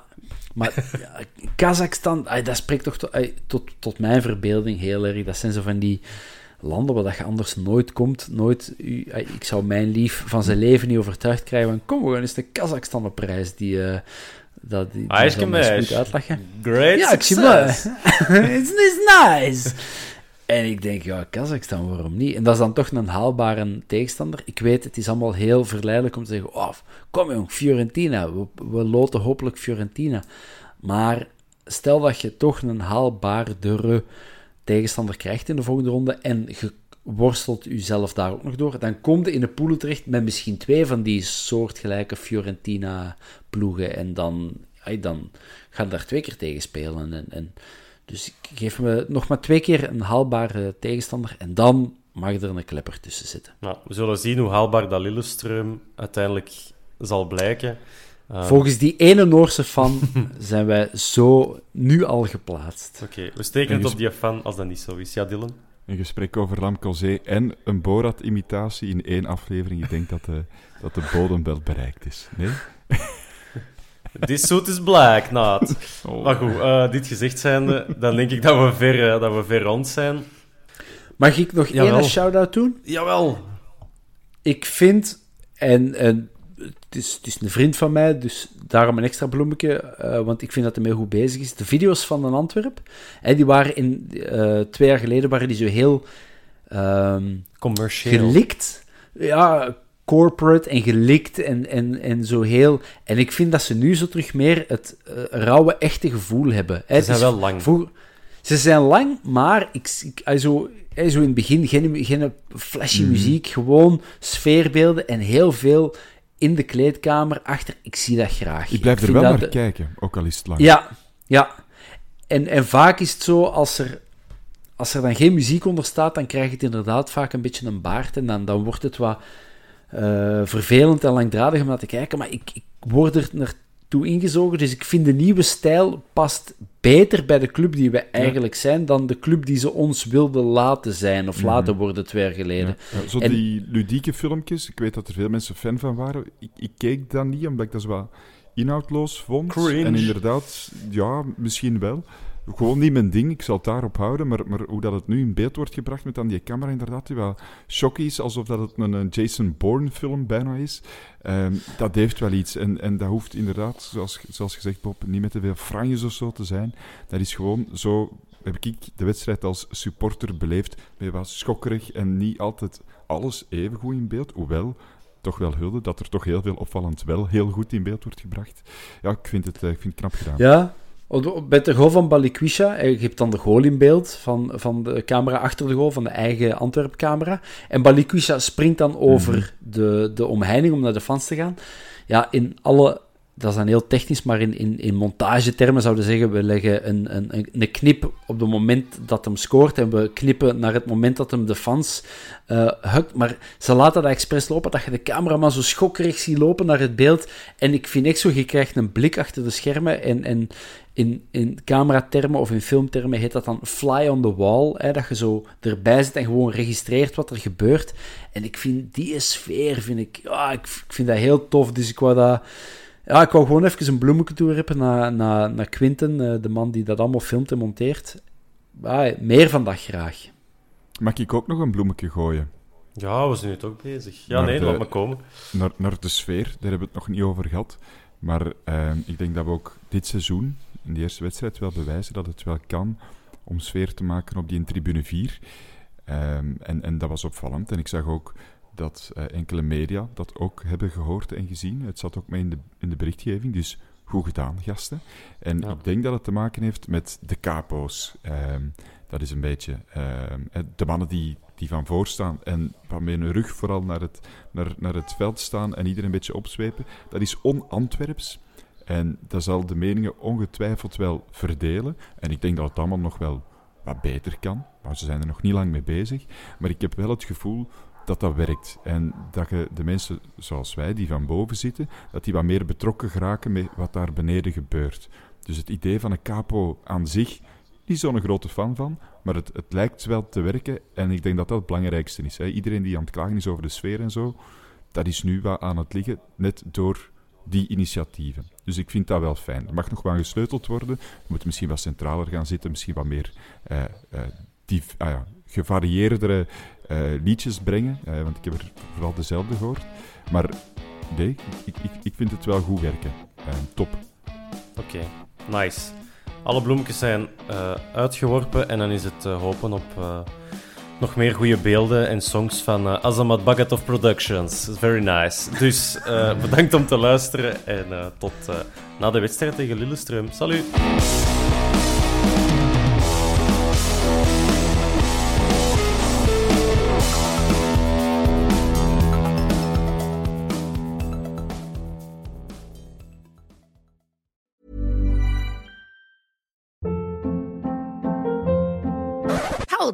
Speaker 3: maar ja, Kazachstan, ay, dat spreekt toch to- ay, tot, tot mijn verbeelding heel erg. Dat zijn zo van die landen waar dat je anders nooit komt. Nooit, ay, ik zou mijn lief van zijn leven niet overtuigd krijgen van kom, we gaan eens de Kazachstan op reis. Die, eh dat, die, die
Speaker 1: meis.
Speaker 3: goed uitlachen.
Speaker 1: Great
Speaker 3: Ja, ik zie it's nice. En ik denk, ja, Kazachstan, waarom niet? En dat is dan toch een haalbare tegenstander. Ik weet, het is allemaal heel verleidelijk om te zeggen, oh, kom jong, Fiorentina, we, we loten hopelijk Fiorentina. Maar stel dat je toch een haalbaardere tegenstander krijgt in de volgende ronde en je worstelt jezelf daar ook nog door, dan kom je in de poelen terecht met misschien twee van die soortgelijke Fiorentina-ploegen en dan, ay, dan daar twee keer tegen spelen. En, en, dus ik geef me nog maar twee keer een haalbare tegenstander en dan mag er een klepper tussen zitten.
Speaker 1: Nou, we zullen zien hoe haalbaar dat Lillestrøm uiteindelijk zal blijken. Uh,
Speaker 3: Volgens die ene Noorse fan zijn wij zo nu al geplaatst.
Speaker 1: Oké, we steken
Speaker 2: En
Speaker 1: het op die fan als dat niet zo is. Ja, Dylan?
Speaker 2: Een gesprek over Lamkelzee en een Borat-imitatie in één aflevering. Ik denk dat de, dat de bodem wel bereikt is. Nee?
Speaker 1: This suit is black, not.
Speaker 2: Oh.
Speaker 1: Maar goed, eh, dit gezegd zijnde, dan denk ik dat we ver, eh, dat we ver rond zijn.
Speaker 3: Mag ik nog
Speaker 1: Jawel.
Speaker 3: één shout-out doen?
Speaker 1: Jawel.
Speaker 3: Ik vind, en, en het, is, het is een vriend van mij, dus daarom een extra bloemetje, eh, want ik vind dat hij heel goed bezig is. De video's van een Antwerp, hè, die waren in, eh, twee jaar geleden waren die zo heel ehm,
Speaker 1: Commercieel.
Speaker 3: gelikt. Ja, corporate en gelikt en, en, en zo heel... En ik vind dat ze nu zo terug meer het eh, rauwe, echte gevoel hebben. Hè,
Speaker 1: Ze zijn wel lang.
Speaker 3: ze zijn lang, maar ik, ik, eh, zo, zo in het begin geen, geen flashy muziek, gewoon sfeerbeelden en heel veel in de kleedkamer achter. Ik zie dat graag.
Speaker 2: Ik blijf er wel naar kijken, ook al is het lang.
Speaker 3: ja, ja. En, en vaak is het zo, als er, als er dan geen muziek onder staat, dan krijg je het inderdaad vaak een beetje een baard. En dan, dan wordt het wat eh, vervelend en langdradig om naar te kijken. Maar ik, ik word er naartoe ingezogen. Dus ik vind de nieuwe stijl past beter bij de club die we eigenlijk zijn, dan de club die ze ons wilden laten zijn, of laten worden twee jaar geleden.
Speaker 2: Ja, zo
Speaker 3: En-
Speaker 2: die ludieke filmpjes, ik weet dat er veel mensen fan van waren. Ik, ik keek dan niet, omdat ik dat zo wat inhoudloos vond.
Speaker 1: Cringe.
Speaker 2: En inderdaad, ja, misschien wel. Gewoon niet mijn ding, ik zal het daarop houden. Maar, maar hoe dat het nu in beeld wordt gebracht met dan die camera, inderdaad, die wel shock is, alsof dat het een, Jason Bourne film bijna is. Ehm, dat heeft wel iets. En, en dat hoeft inderdaad, zoals, zoals gezegd, Bob, niet met te veel franjes of zo te zijn. Dat is gewoon zo heb ik de wedstrijd als supporter beleefd. Met wat schokkerig en niet altijd alles even goed in beeld. Hoewel, toch wel hulde dat er toch heel veel opvallend wel heel goed in beeld wordt gebracht. Ja, ik vind het, eh, ik vind het knap gedaan.
Speaker 3: Ja, bij de goal van Balikwisha, eh, je hebt dan de goal in beeld van, van de camera achter de goal, van de eigen Antwerp-camera. En Balikwisha springt dan over de, de omheining om naar de fans te gaan. Ja, in alle... Dat is dan heel technisch, maar in, in, in montagetermen zouden zeggen, we leggen een, een, een- knip op het moment dat hem scoort en we knippen naar het moment dat hem de fans eh hukt. Maar ze laten dat expres lopen, dat je de cameraman zo schokkerig ziet lopen naar het beeld. En ik vind echt zo, je krijgt een blik achter de schermen en, en in, in cameratermen of in filmtermen heet dat dan fly on the wall. Hè, dat je zo erbij zit en gewoon registreert wat er gebeurt. En ik vind die sfeer, vind ik, ja, ik, ik vind dat heel tof. Dus ik wou dat... Ja, ik wou gewoon even een bloemetje toewerpen naar, naar, naar Quinten, eh, de man die dat allemaal filmt en monteert. Ah, meer van dat graag.
Speaker 2: Mag ik ook nog een bloemetje gooien?
Speaker 1: Ja, we zijn nu toch bezig. Ja,
Speaker 2: Maar
Speaker 1: nee,
Speaker 2: de-
Speaker 1: laat me komen.
Speaker 2: Naar, naar de sfeer, daar hebben we het nog niet over gehad. Maar ehm, ik denk dat we ook dit seizoen, in de eerste wedstrijd, wel bewijzen dat het wel kan om sfeer te maken op die tribune 4. Ehm, en, en dat was opvallend. En ik zag ook dat eh, enkele media dat ook hebben gehoord en gezien. Het zat ook mee in de, in de berichtgeving. Dus goed gedaan, gasten. En
Speaker 1: Ja.
Speaker 2: ik denk dat het te maken heeft met de capo's. Ehm, dat is een beetje ehm, eh, de mannen die, die van voor staan en van met hun rug vooral naar het, naar, naar het veld staan en iedereen een beetje opzwepen. Dat is on-Antwerps. En dat zal de meningen ongetwijfeld wel verdelen. En ik denk dat het allemaal nog wel wat beter kan. Maar ze zijn er nog niet lang mee bezig. Maar ik heb wel het gevoel dat dat werkt. En dat je de mensen zoals wij, die van boven zitten, dat die wat meer betrokken geraken met wat daar beneden gebeurt. Dus het idee van een capo aan zich, niet zo'n grote fan van, maar het, het lijkt wel te werken. En ik denk dat dat het belangrijkste is. Hè. Iedereen die aan het klagen is over de sfeer en zo, dat is nu wat aan het liggen, net door die initiatieven. Dus ik vind dat wel fijn. Er mag nog wel gesleuteld worden. We moeten misschien wat centraler gaan zitten, misschien wat meer eh, eh, div- ah ja, gevarieerdere eh, liedjes brengen. eh, want ik heb er vooral dezelfde gehoord. Maar nee, ik, ik, ik vind het wel goed werken. Eh, top.
Speaker 1: Oké, nice. Alle bloemetjes zijn uitgeworpen en dan is het hopen op nog meer goede beelden en songs van Azamat Bagatov Productions. Very nice. Dus bedankt om te luisteren en tot na de wedstrijd tegen Lillestrøm. Salut!